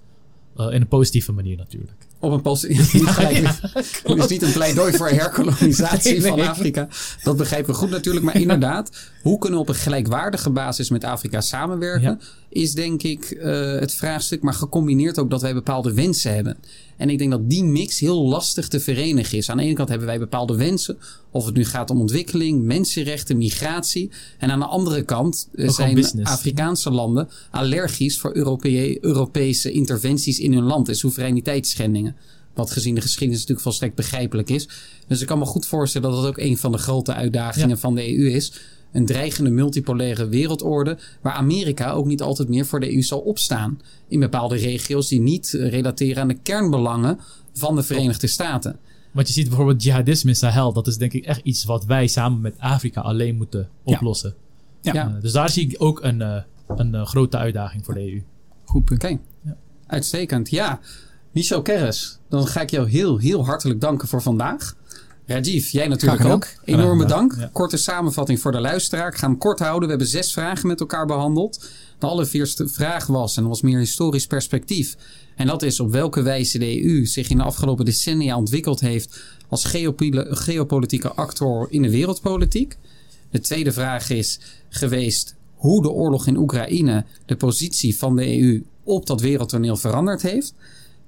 Uh, in een positieve manier natuurlijk. Op een manier. Het is niet een pleidooi voor herkolonisatie van Afrika. Dat begrijpen we goed natuurlijk. Maar inderdaad, hoe kunnen we op een gelijkwaardige basis met Afrika samenwerken? Is denk ik uh, het vraagstuk. Maar gecombineerd ook dat wij bepaalde wensen hebben. En ik denk dat die mix heel lastig te verenigen is. Aan de ene kant hebben wij bepaalde wensen. Of het nu gaat om ontwikkeling, mensenrechten, migratie. En aan de andere kant uh, zijn Afrikaanse landen allergisch voor Europese interventies in hun land en soevereiniteitsschendingen. Wat gezien de geschiedenis natuurlijk volstrekt begrijpelijk is. Dus ik kan me goed voorstellen dat dat ook een van de grote uitdagingen van de EU is. Een dreigende multipolaire wereldorde, waar Amerika ook niet altijd meer voor de EU zal opstaan. In bepaalde regio's die niet relateren aan de kernbelangen van de Verenigde Staten. Want je ziet bijvoorbeeld jihadisme in Sahel. Dat is denk ik echt iets wat wij samen met Afrika alleen moeten oplossen. Ja. ja. Uh, dus daar zie ik ook een, uh, een uh, grote uitdaging voor de EU. Goed punt. Oké. Ja. Uitstekend. Ja. Michel Keres, dan ga ik jou heel, heel hartelijk danken voor vandaag. Rajiv, jij natuurlijk ook. Enorme dank. Korte samenvatting voor de luisteraar. Ik ga hem kort houden. We hebben zes vragen met elkaar behandeld. De allereerste vraag was, en dat was meer historisch perspectief. En dat is op welke wijze de EU zich in de afgelopen decennia ontwikkeld heeft als geopolitieke actor in de wereldpolitiek. De tweede vraag is geweest hoe de oorlog in Oekraïne de positie van de EU op dat wereldtoneel veranderd heeft.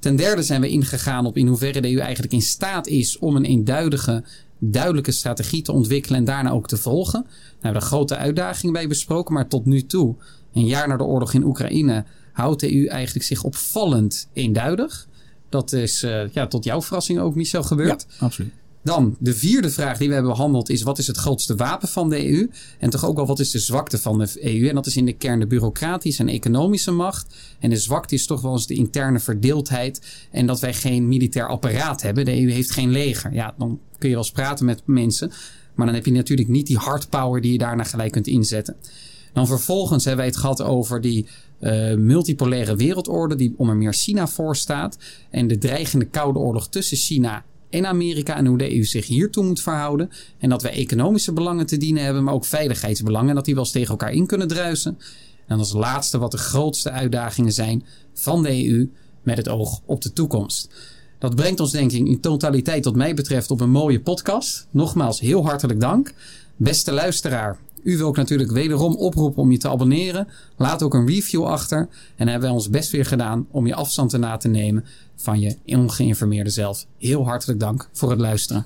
Ten derde zijn we ingegaan op in hoeverre de EU eigenlijk in staat is om een eenduidige, duidelijke strategie te ontwikkelen en daarna ook te volgen. Daar hebben we grote uitdagingen bij besproken, maar tot nu toe, een jaar na de oorlog in Oekraïne, houdt de EU eigenlijk zich opvallend eenduidig. Dat is uh, ja, tot jouw verrassing ook, Michel, gebeurd. Ja, absoluut. Dan de vierde vraag die we hebben behandeld is: wat is het grootste wapen van de EU? En toch ook wel wat is de zwakte van de EU? En dat is in de kern de bureaucratische en economische macht. En de zwakte is toch wel eens de interne verdeeldheid en dat wij geen militair apparaat hebben. De EU heeft geen leger. Ja, dan kun je wel eens praten met mensen, maar dan heb je natuurlijk niet die hard power die je daarna gelijk kunt inzetten. Dan vervolgens hebben wij het gehad over die uh, multipolaire wereldorde, die onder meer China voor staat. En de dreigende koude oorlog tussen China en Amerika en hoe de EU zich hiertoe moet verhouden. En dat wij economische belangen te dienen hebben, maar ook veiligheidsbelangen. En dat die wel eens tegen elkaar in kunnen druisen. En als laatste wat de grootste uitdagingen zijn van de EU met het oog op de toekomst. Dat brengt ons denk ik in totaliteit wat mij betreft op een mooie podcast. Nogmaals heel hartelijk dank. Beste luisteraar, u wil ik natuurlijk wederom oproepen om je te abonneren. Laat ook een review achter. En hebben wij ons best weer gedaan om je afstand te na te nemen van je ongeïnformeerde zelf. Heel hartelijk dank voor het luisteren.